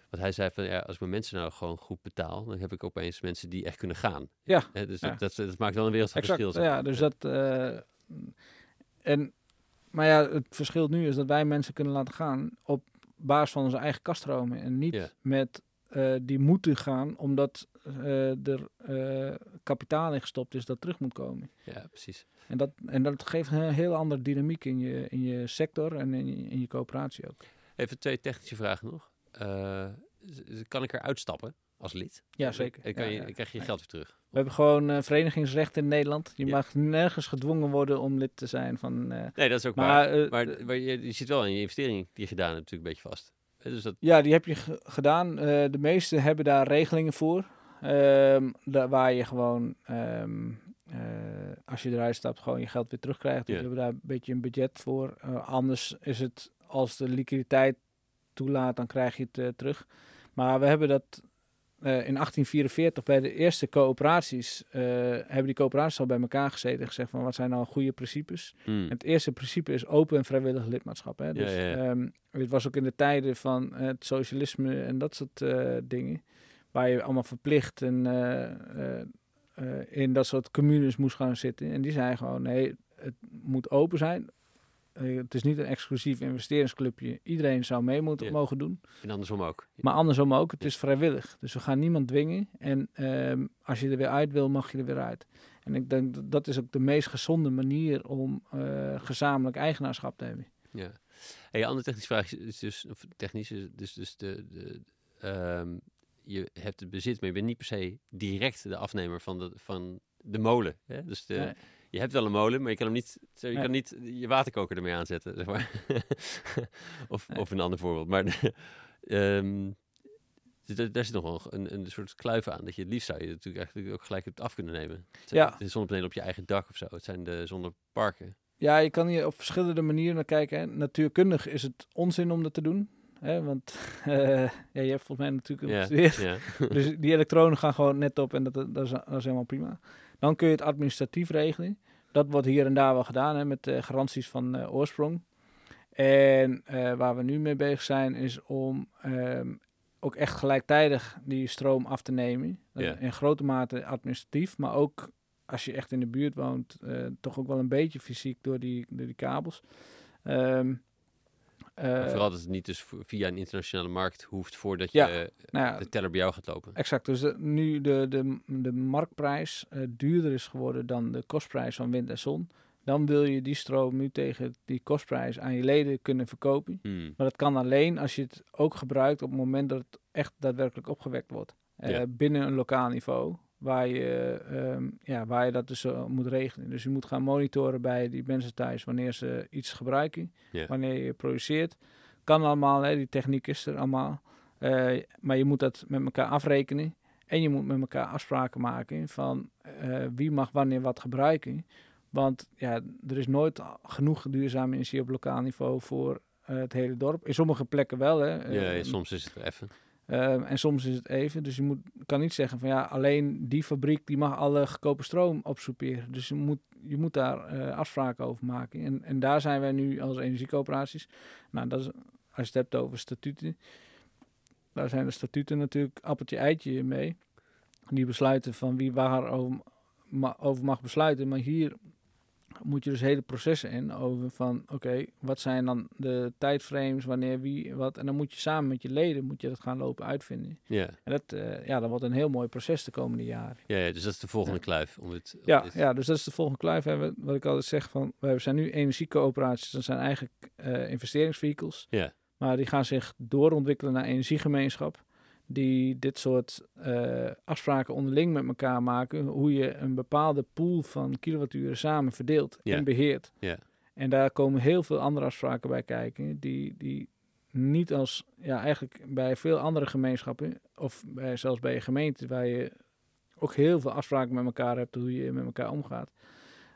[SPEAKER 1] Want hij zei van, ja, als ik mijn mensen nou gewoon goed betaal, dan heb ik opeens mensen die echt kunnen gaan.
[SPEAKER 2] Ja.
[SPEAKER 1] Dus. Dat, dat, dat maakt wel een wereld van
[SPEAKER 2] Exact,
[SPEAKER 1] verschil.
[SPEAKER 2] ja, dus dat... eh, en, maar ja, het verschil nu is dat wij mensen kunnen laten gaan op basis van onze eigen kaststromen. En niet met eh, die moeten gaan omdat eh, er eh, kapitaal in gestopt is dat terug moet komen.
[SPEAKER 1] Ja, precies.
[SPEAKER 2] En dat, en dat geeft een heel andere dynamiek in je, in je sector en in je, in je coöperatie ook.
[SPEAKER 1] Even twee technische vragen nog. Kan ik eruit stappen als lid?
[SPEAKER 2] Ja, zeker.
[SPEAKER 1] En kan
[SPEAKER 2] Ja,
[SPEAKER 1] je,
[SPEAKER 2] ja.
[SPEAKER 1] krijg je je geld weer terug?
[SPEAKER 2] We hebben gewoon verenigingsrecht in Nederland. Je
[SPEAKER 1] Ja.
[SPEAKER 2] mag nergens gedwongen worden om lid te zijn van...
[SPEAKER 1] Nee, dat is ook
[SPEAKER 2] maar
[SPEAKER 1] waar. Maar, maar je, je zit wel in je investering die je gedaan hebt natuurlijk een beetje vast. Dus dat,
[SPEAKER 2] Ja, die heb je ge- gedaan. Eh, de meeste hebben daar regelingen voor. Ehm, da- waar je gewoon, ehm, eh, als je eruit stapt, gewoon je geld weer terugkrijgt. Dus we hebben daar een beetje een budget voor. Eh, anders is het, als de liquiditeit toelaat, dan krijg je het terug. Maar we hebben dat in 1844 bij de eerste coöperaties, eh, hebben die coöperaties al bij elkaar gezeten en gezegd van wat zijn nou goede principes.
[SPEAKER 1] Hmm.
[SPEAKER 2] Het eerste principe is open en vrijwillig lidmaatschap. Hè? Dus,
[SPEAKER 1] ja, ja.
[SPEAKER 2] ehm, het was ook in de tijden van het socialisme en dat soort eh, dingen. Waar je allemaal verplicht en, eh, eh, eh, in dat soort communes moest gaan zitten. En die zei gewoon, nee, het moet open zijn. Eh, het is niet een exclusief investeringsclubje. Iedereen zou mee moeten
[SPEAKER 1] Ja.
[SPEAKER 2] mogen doen.
[SPEAKER 1] En andersom ook.
[SPEAKER 2] Maar andersom ook, het is vrijwillig. Dus we gaan niemand dwingen. En ehm, als je er weer uit wil, mag je er weer uit. En ik denk dat dat is ook de meest gezonde manier om eh, gezamenlijk eigenaarschap te hebben.
[SPEAKER 1] Ja. Hey, een andere technische vraag is dus, of technisch, is dus, dus de, de, ehm, je hebt het bezit, maar je bent niet per se direct de afnemer van de, van de molen. Hè? Dus de,
[SPEAKER 2] Nee.
[SPEAKER 1] Je hebt wel een molen, maar je kan hem niet, je
[SPEAKER 2] Nee.
[SPEAKER 1] kan niet je waterkoker ermee aanzetten, zeg maar. of,
[SPEAKER 2] Nee.
[SPEAKER 1] of een ander voorbeeld. Maar dus daar- zit nog wel een, een soort kluif aan. Dat je het liefst zou je natuurlijk eigenlijk ook gelijk het af kunnen nemen. Het
[SPEAKER 2] Ja.
[SPEAKER 1] de zonnepanelen op je eigen dak of zo. Het zijn de zonneparken.
[SPEAKER 2] Ja, je kan hier op verschillende manieren naar kijken. Hè. Natuurkundig is het onzin om dat te doen. Hè, want eh, ja, je hebt volgens mij natuurlijk
[SPEAKER 1] ja.
[SPEAKER 2] Dus die elektronen gaan gewoon net op en dat, dat, is, dat is helemaal prima. Dan kun je het administratief regelen. Dat wordt hier en daar wel gedaan hè, met eh, garanties van eh, oorsprong. En eh, waar we nu mee bezig zijn is om ehm, ook echt gelijktijdig die stroom af te nemen. In grote mate administratief, maar ook als je echt in de buurt woont, toch ook wel een beetje fysiek door die, door die kabels.
[SPEAKER 1] Maar vooral dat het niet dus via een internationale markt hoeft voordat
[SPEAKER 2] Ja,
[SPEAKER 1] je
[SPEAKER 2] nou ja,
[SPEAKER 1] de teller bij jou gaat lopen.
[SPEAKER 2] Exact, dus de- nu de, de, de marktprijs eh, duurder is geworden dan de kostprijs van wind en zon, dan wil je die stroom nu tegen die kostprijs aan je leden kunnen verkopen.
[SPEAKER 1] Hmm.
[SPEAKER 2] Maar dat kan alleen als je het ook gebruikt op het moment dat het echt daadwerkelijk opgewekt wordt. Eh. Binnen een lokaal niveau, waar je, ehm, ja, waar je dat dus eh, moet regelen. Dus je moet gaan monitoren bij die mensen thuis wanneer ze iets gebruiken, wanneer je produceert. Kan allemaal, hè, die techniek is er allemaal. Eh, maar je moet dat met elkaar afrekenen. En je moet met elkaar afspraken maken van eh, wie mag wanneer wat gebruiken. Want ja, er is nooit genoeg duurzame energie op lokaal niveau voor het hele dorp. In sommige plekken wel. Hè.
[SPEAKER 1] Ja, ja,
[SPEAKER 2] Eh,
[SPEAKER 1] soms is het er even.
[SPEAKER 2] Ehm, en soms is het even. Dus je moet, kan niet zeggen van ja, alleen die fabriek die mag alle goedkope stroom opsoeperen. Dus je moet, je moet daar eh, afspraken over maken. En, en daar zijn wij nu als energiecoöperaties. Nou, dat is, als je het hebt over statuten. Daar zijn de statuten natuurlijk appeltje eitje mee. Die besluiten van wie waar over mag besluiten. Maar hier moet je dus hele processen in over van oké, wat zijn dan de tijdframes, wanneer wie wat. En dan moet je samen met je leden moet je dat gaan lopen uitvinden.
[SPEAKER 1] Ja.
[SPEAKER 2] En dat, eh, ja, dat wordt een heel mooi proces de komende jaren.
[SPEAKER 1] Ja, ja, dus dat is de volgende
[SPEAKER 2] Ja.
[SPEAKER 1] kluif. Om het, om
[SPEAKER 2] Ja,
[SPEAKER 1] dit-
[SPEAKER 2] ja, dus dat is de volgende kluif. Hè. Wat- ik altijd zeg van, we zijn nu energiecoöperaties, dat zijn eigenlijk eh investeringsvehicles.
[SPEAKER 1] Ja.
[SPEAKER 2] Maar die gaan zich doorontwikkelen naar energiegemeenschap. Die dit soort eh, afspraken onderling met elkaar maken. Hoe je een bepaalde pool van kilowatturen samen verdeelt en beheert.
[SPEAKER 1] Ja.
[SPEAKER 2] En daar komen heel veel andere afspraken bij kijken. Die, die niet als, ja, eigenlijk bij veel andere gemeenschappen. Of bij, zelfs bij je gemeente, waar je ook heel veel afspraken met elkaar hebt. Hoe je met elkaar omgaat.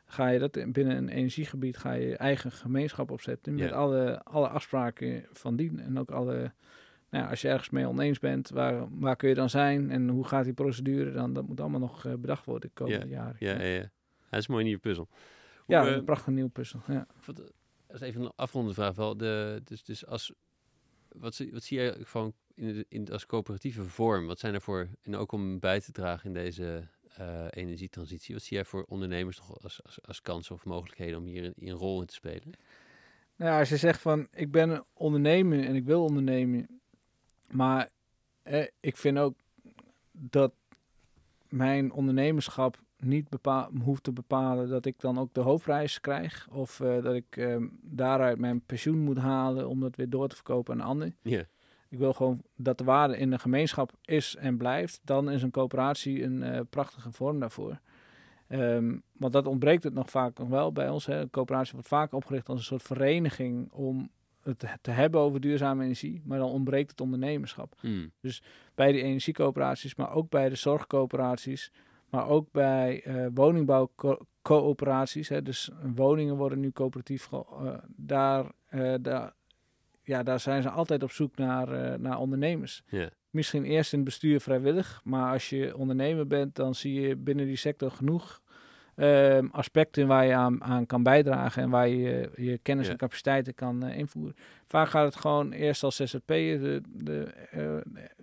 [SPEAKER 2] Ga je dat in- binnen een energiegebied, ga je je eigen gemeenschap opzetten. Met alle, alle afspraken van dien. En ook alle, nou ja, als je ergens mee oneens bent, waar, waar kun je dan zijn? En hoe gaat die procedure dan? Dat moet allemaal nog eh, bedacht worden de komende jaren.
[SPEAKER 1] ja, ja, ja. Dat is een mooie nieuwe puzzel.
[SPEAKER 2] Ja,
[SPEAKER 1] Hoe, eh,
[SPEAKER 2] een prachtige nieuwe puzzel. Ja.
[SPEAKER 1] Dat is even een afrondende vraag wel. De, dus, dus als, wat, zie- wat zie jij van in, in, als coöperatieve vorm? Wat zijn er voor, en ook om bij te dragen in deze eh, energietransitie, wat zie jij voor ondernemers toch als, als, als kansen of mogelijkheden om hier een, een rol in te spelen?
[SPEAKER 2] Nou, ja, als je zegt van ik ben een ondernemer en ik wil ondernemen, maar eh, ik vind ook dat mijn ondernemerschap niet bepaal, hoeft te bepalen dat ik dan ook de hoofdprijs krijg of eh, dat ik ehm, daaruit mijn pensioen moet halen om dat weer door te verkopen aan een ander. Ik wil gewoon dat de waarde in de gemeenschap is en blijft. Dan is een coöperatie een eh, prachtige vorm daarvoor. Ehm, want dat ontbreekt het nog vaak nog wel bij ons. Hè. Een coöperatie wordt vaak opgericht als een soort vereniging om het te- hebben over duurzame energie. Maar dan ontbreekt het ondernemerschap.
[SPEAKER 1] Hmm.
[SPEAKER 2] Bij de energiecoöperaties, maar ook bij de zorgcoöperaties. Maar ook bij eh woningbouwcoöperaties. hè. Dus woningen worden nu coöperatief. eh, daar, eh, daar, ja, daar zijn ze altijd op zoek naar, naar ondernemers. Misschien eerst in het bestuur vrijwillig. Maar als je ondernemer bent, dan zie je binnen die sector genoeg ehm, aspecten waar je aan, aan kan bijdragen. En waar je je kennis en capaciteiten kan eh, invoeren. Vaak gaat het gewoon eerst als ZZP'er. De, de eh,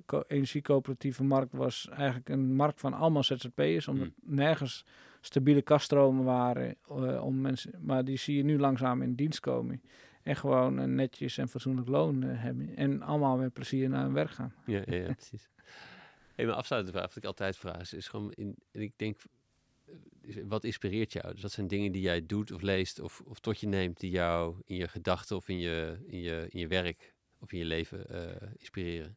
[SPEAKER 2] co- energiecoöperatieve markt was eigenlijk een markt van allemaal ZZP'ers. Omdat
[SPEAKER 1] Hmm.
[SPEAKER 2] nergens stabiele kaststromen waren. eh, om mensen, maar die zie je nu langzaam in dienst komen. En gewoon een netjes en fatsoenlijk loon hebben. En allemaal met plezier naar hun werk gaan.
[SPEAKER 1] Ja, ja, ja, precies. Hey, mijn afsluitende vraag, wat ik altijd vraag, is, is gewoon, in, en ik denk, wat inspireert jou? Dus wat zijn dingen die jij doet of leest of, of tot je neemt, die jou in je gedachten of in je, in je, in je werk of in je leven eh, inspireren?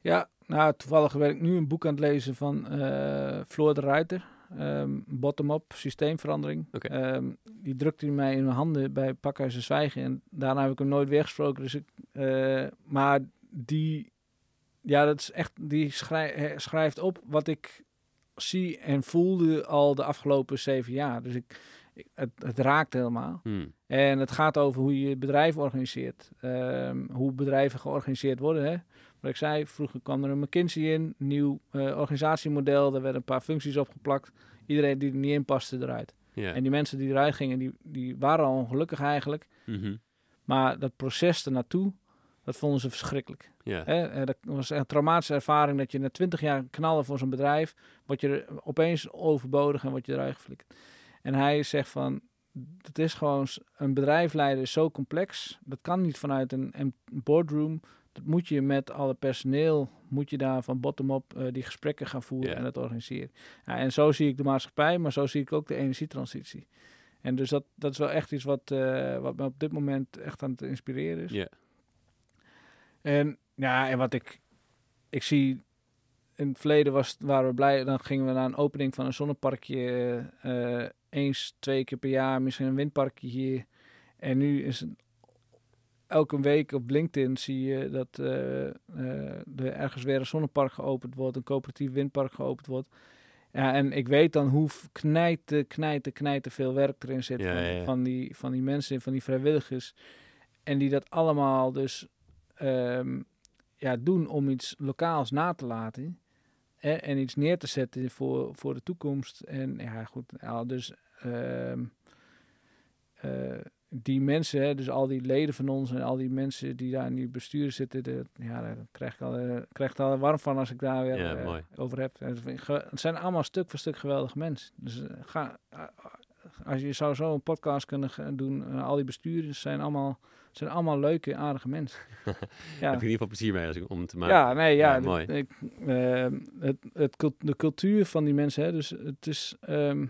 [SPEAKER 2] Ja, nou, toevallig ben ik nu een boek aan het lezen van eh Floor de Ruiter. ehm, Bottom-up systeemverandering. Ehm, die drukte hij mij in mijn handen bij Pakhuizen Zwijgen. En daarna heb ik hem nooit weer gesproken. Dus ik, eh, maar die, ja, dat is echt, die schrij- schrijft op wat ik zie en voelde al de afgelopen zeven jaar. Dus ik, ik, het, het raakt helemaal.
[SPEAKER 1] Hmm.
[SPEAKER 2] En het gaat over hoe je bedrijf organiseert. Ehm, hoe bedrijven georganiseerd worden. Hè? Wat ik zei, vroeger kwam er een McKinsey in, nieuw eh, organisatiemodel. Daar werden een paar functies opgeplakt. Iedereen die er niet in paste eruit. En die mensen die eruit gingen, die, die waren al ongelukkig eigenlijk.
[SPEAKER 1] Mhm.
[SPEAKER 2] Maar dat proces ernaartoe, dat vonden ze verschrikkelijk.
[SPEAKER 1] ja.
[SPEAKER 2] Hè? En dat was een traumatische ervaring dat je na twintig jaar knallen voor zo'n bedrijf, word je er opeens overbodig en word je eruit geflikkerd. En hij zegt van, het is gewoon, een bedrijf leiden is zo complex, dat kan niet vanuit een, een boardroom. Dat moet je met alle personeel, moet je daar van bottom-up eh, die gesprekken gaan voeren
[SPEAKER 1] Ja.
[SPEAKER 2] en dat organiseren. Ja, en zo zie ik de maatschappij, maar zo zie ik ook de energietransitie. En dus dat, dat is wel echt iets wat, eh, wat me op dit moment echt aan het inspireren is.
[SPEAKER 1] Ja.
[SPEAKER 2] En ja, en wat ik, ik zie in het verleden was, waren we blij, dan gingen we naar een opening van een zonneparkje eh, eens, twee keer per jaar, misschien een windparkje hier. En nu is het elke week op LinkedIn zie je dat eh, eh, er ergens weer een zonnepark geopend wordt, een coöperatief windpark geopend wordt. Ja, en ik weet dan hoe knijten, knijten, knijten veel werk erin zit
[SPEAKER 1] Ja,
[SPEAKER 2] van,
[SPEAKER 1] ja.
[SPEAKER 2] van, die, van die mensen, van die vrijwilligers. En die dat allemaal dus ehm, ja, doen om iets lokaals na te laten. Hè, en iets neer te zetten voor, voor de toekomst. En ja, goed, ja, dus ehm, eh, die mensen, hè, dus al die leden van ons en al die mensen die daar in die besturen zitten, de, ja, daar krijg ik al, eh, krijg ik al warm van als ik daar weer
[SPEAKER 1] Ja,
[SPEAKER 2] eh, over heb. Het zijn allemaal stuk voor stuk geweldige mensen. Dus ga, als je zou zo een podcast kunnen doen, al die bestuurders zijn allemaal, zijn allemaal leuke, aardige mensen.
[SPEAKER 1] Heb
[SPEAKER 2] ja.
[SPEAKER 1] je in ieder geval plezier mee als ik, om te maken.
[SPEAKER 2] Ja, nee, ja.
[SPEAKER 1] Mooi.
[SPEAKER 2] Ik, ehm, het, het, de cultuur van die mensen, hè, dus het is... ehm,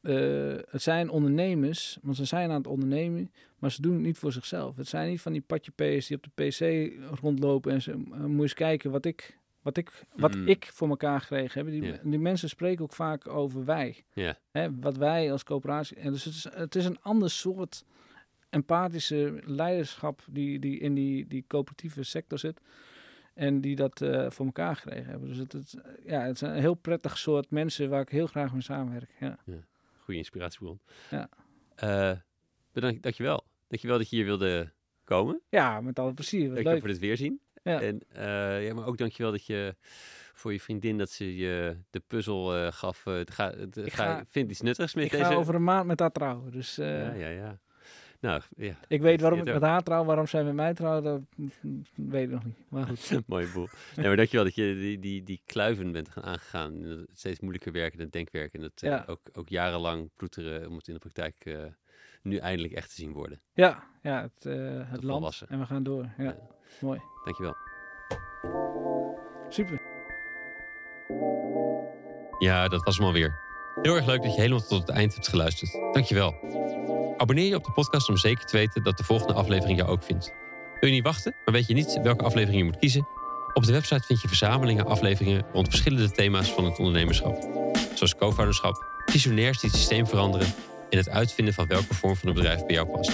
[SPEAKER 2] eh, het zijn ondernemers, want ze zijn aan het ondernemen, maar ze doen het niet voor zichzelf. Het zijn niet van die patjepeers die op de pc rondlopen en ze eh, moet eens kijken wat ik, wat ik, wat
[SPEAKER 1] Mm.
[SPEAKER 2] ik voor elkaar gekregen heb. Die, die mensen spreken ook vaak over wij. Hè, wat wij als coöperatie. En dus het is, het is een ander soort empathische leiderschap die, die in die, die coöperatieve sector zit. En die dat eh, voor elkaar gekregen hebben. Dus het, het, ja, het is een heel prettig soort mensen waar ik heel graag mee samenwerk. Ja.
[SPEAKER 1] Goede inspiratiebron.
[SPEAKER 2] Ja.
[SPEAKER 1] Eh, bedankt, dankjewel. Dankjewel dat je hier wilde komen.
[SPEAKER 2] ja, met alle plezier.
[SPEAKER 1] Dankjewel
[SPEAKER 2] leuk.
[SPEAKER 1] voor dit weerzien.
[SPEAKER 2] Ja.
[SPEAKER 1] En, eh, ja, maar ook dankjewel dat je voor je vriendin dat ze je de puzzel gaf. het ga, het,
[SPEAKER 2] Ik
[SPEAKER 1] ga,
[SPEAKER 2] ga-
[SPEAKER 1] vindt iets nuttigs met
[SPEAKER 2] Ik
[SPEAKER 1] deze.
[SPEAKER 2] ga over een maand met haar trouwen. Dus
[SPEAKER 1] Ja, ja, ja. Nou, ja.
[SPEAKER 2] Ik weet waarom ik met haar trouw, waarom zij met mij trouw, dat weet ik nog niet. Maar goed.
[SPEAKER 1] Mooie boel. Nee, maar dankjewel dat je die, die, die kluiven bent gaan aangegaan. het Steeds moeilijker werken, het denkwerk. En het eh,
[SPEAKER 2] Ja.
[SPEAKER 1] ook, ook jarenlang ploeteren om het in de praktijk eh, nu eindelijk echt te zien worden.
[SPEAKER 2] Ja, ja het, eh, het land. En we gaan door. Ja,
[SPEAKER 1] Ja.
[SPEAKER 2] mooi.
[SPEAKER 1] Dankjewel.
[SPEAKER 2] Super.
[SPEAKER 1] Ja, dat was hem alweer. Heel erg leuk dat je helemaal tot het eind hebt geluisterd. Dankjewel. Abonneer je op de podcast om zeker te weten dat de volgende aflevering jou ook vindt. Wil je niet wachten, maar weet je niet welke aflevering je moet kiezen? Op de website vind je verzamelingen afleveringen rond verschillende thema's van het ondernemerschap. Zoals co-founderschap, visionairs die het systeem veranderen en het uitvinden van welke vorm van een bedrijf bij jou past.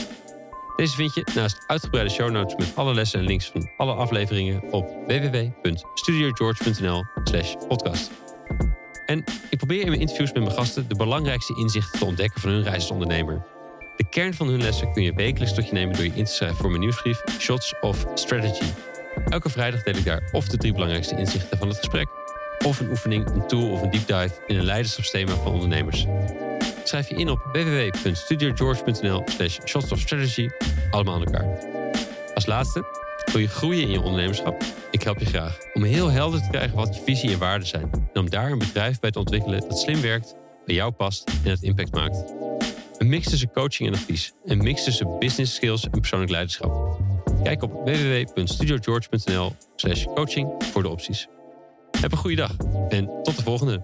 [SPEAKER 1] Deze vind je naast uitgebreide show notes met alle lessen en links van alle afleveringen op www.studiogeorge.nl slash podcast. En ik probeer in mijn interviews met mijn gasten de belangrijkste inzichten te ontdekken van hun reis als ondernemer. De kern van hun lessen kun je wekelijks tot je nemen door je in te schrijven voor mijn nieuwsbrief Shots of Strategy. Elke vrijdag deel ik daar of de drie belangrijkste inzichten van het gesprek, of een oefening, een tool of een deep dive in een leiderschapsthema van ondernemers. Schrijf je in op www.studiogeorge.nl slash shots of strategy, allemaal aan elkaar. Als laatste, wil je groeien in je ondernemerschap? Ik help je graag om heel helder te krijgen wat je visie en waarden zijn. En om daar een bedrijf bij te ontwikkelen dat slim werkt, bij jou past en het impact maakt. Mix tussen coaching en advies. Een mix tussen business skills en persoonlijk leiderschap. Kijk op www.studiogeorge.nl slash coaching voor de opties. Heb een goede dag en tot de volgende.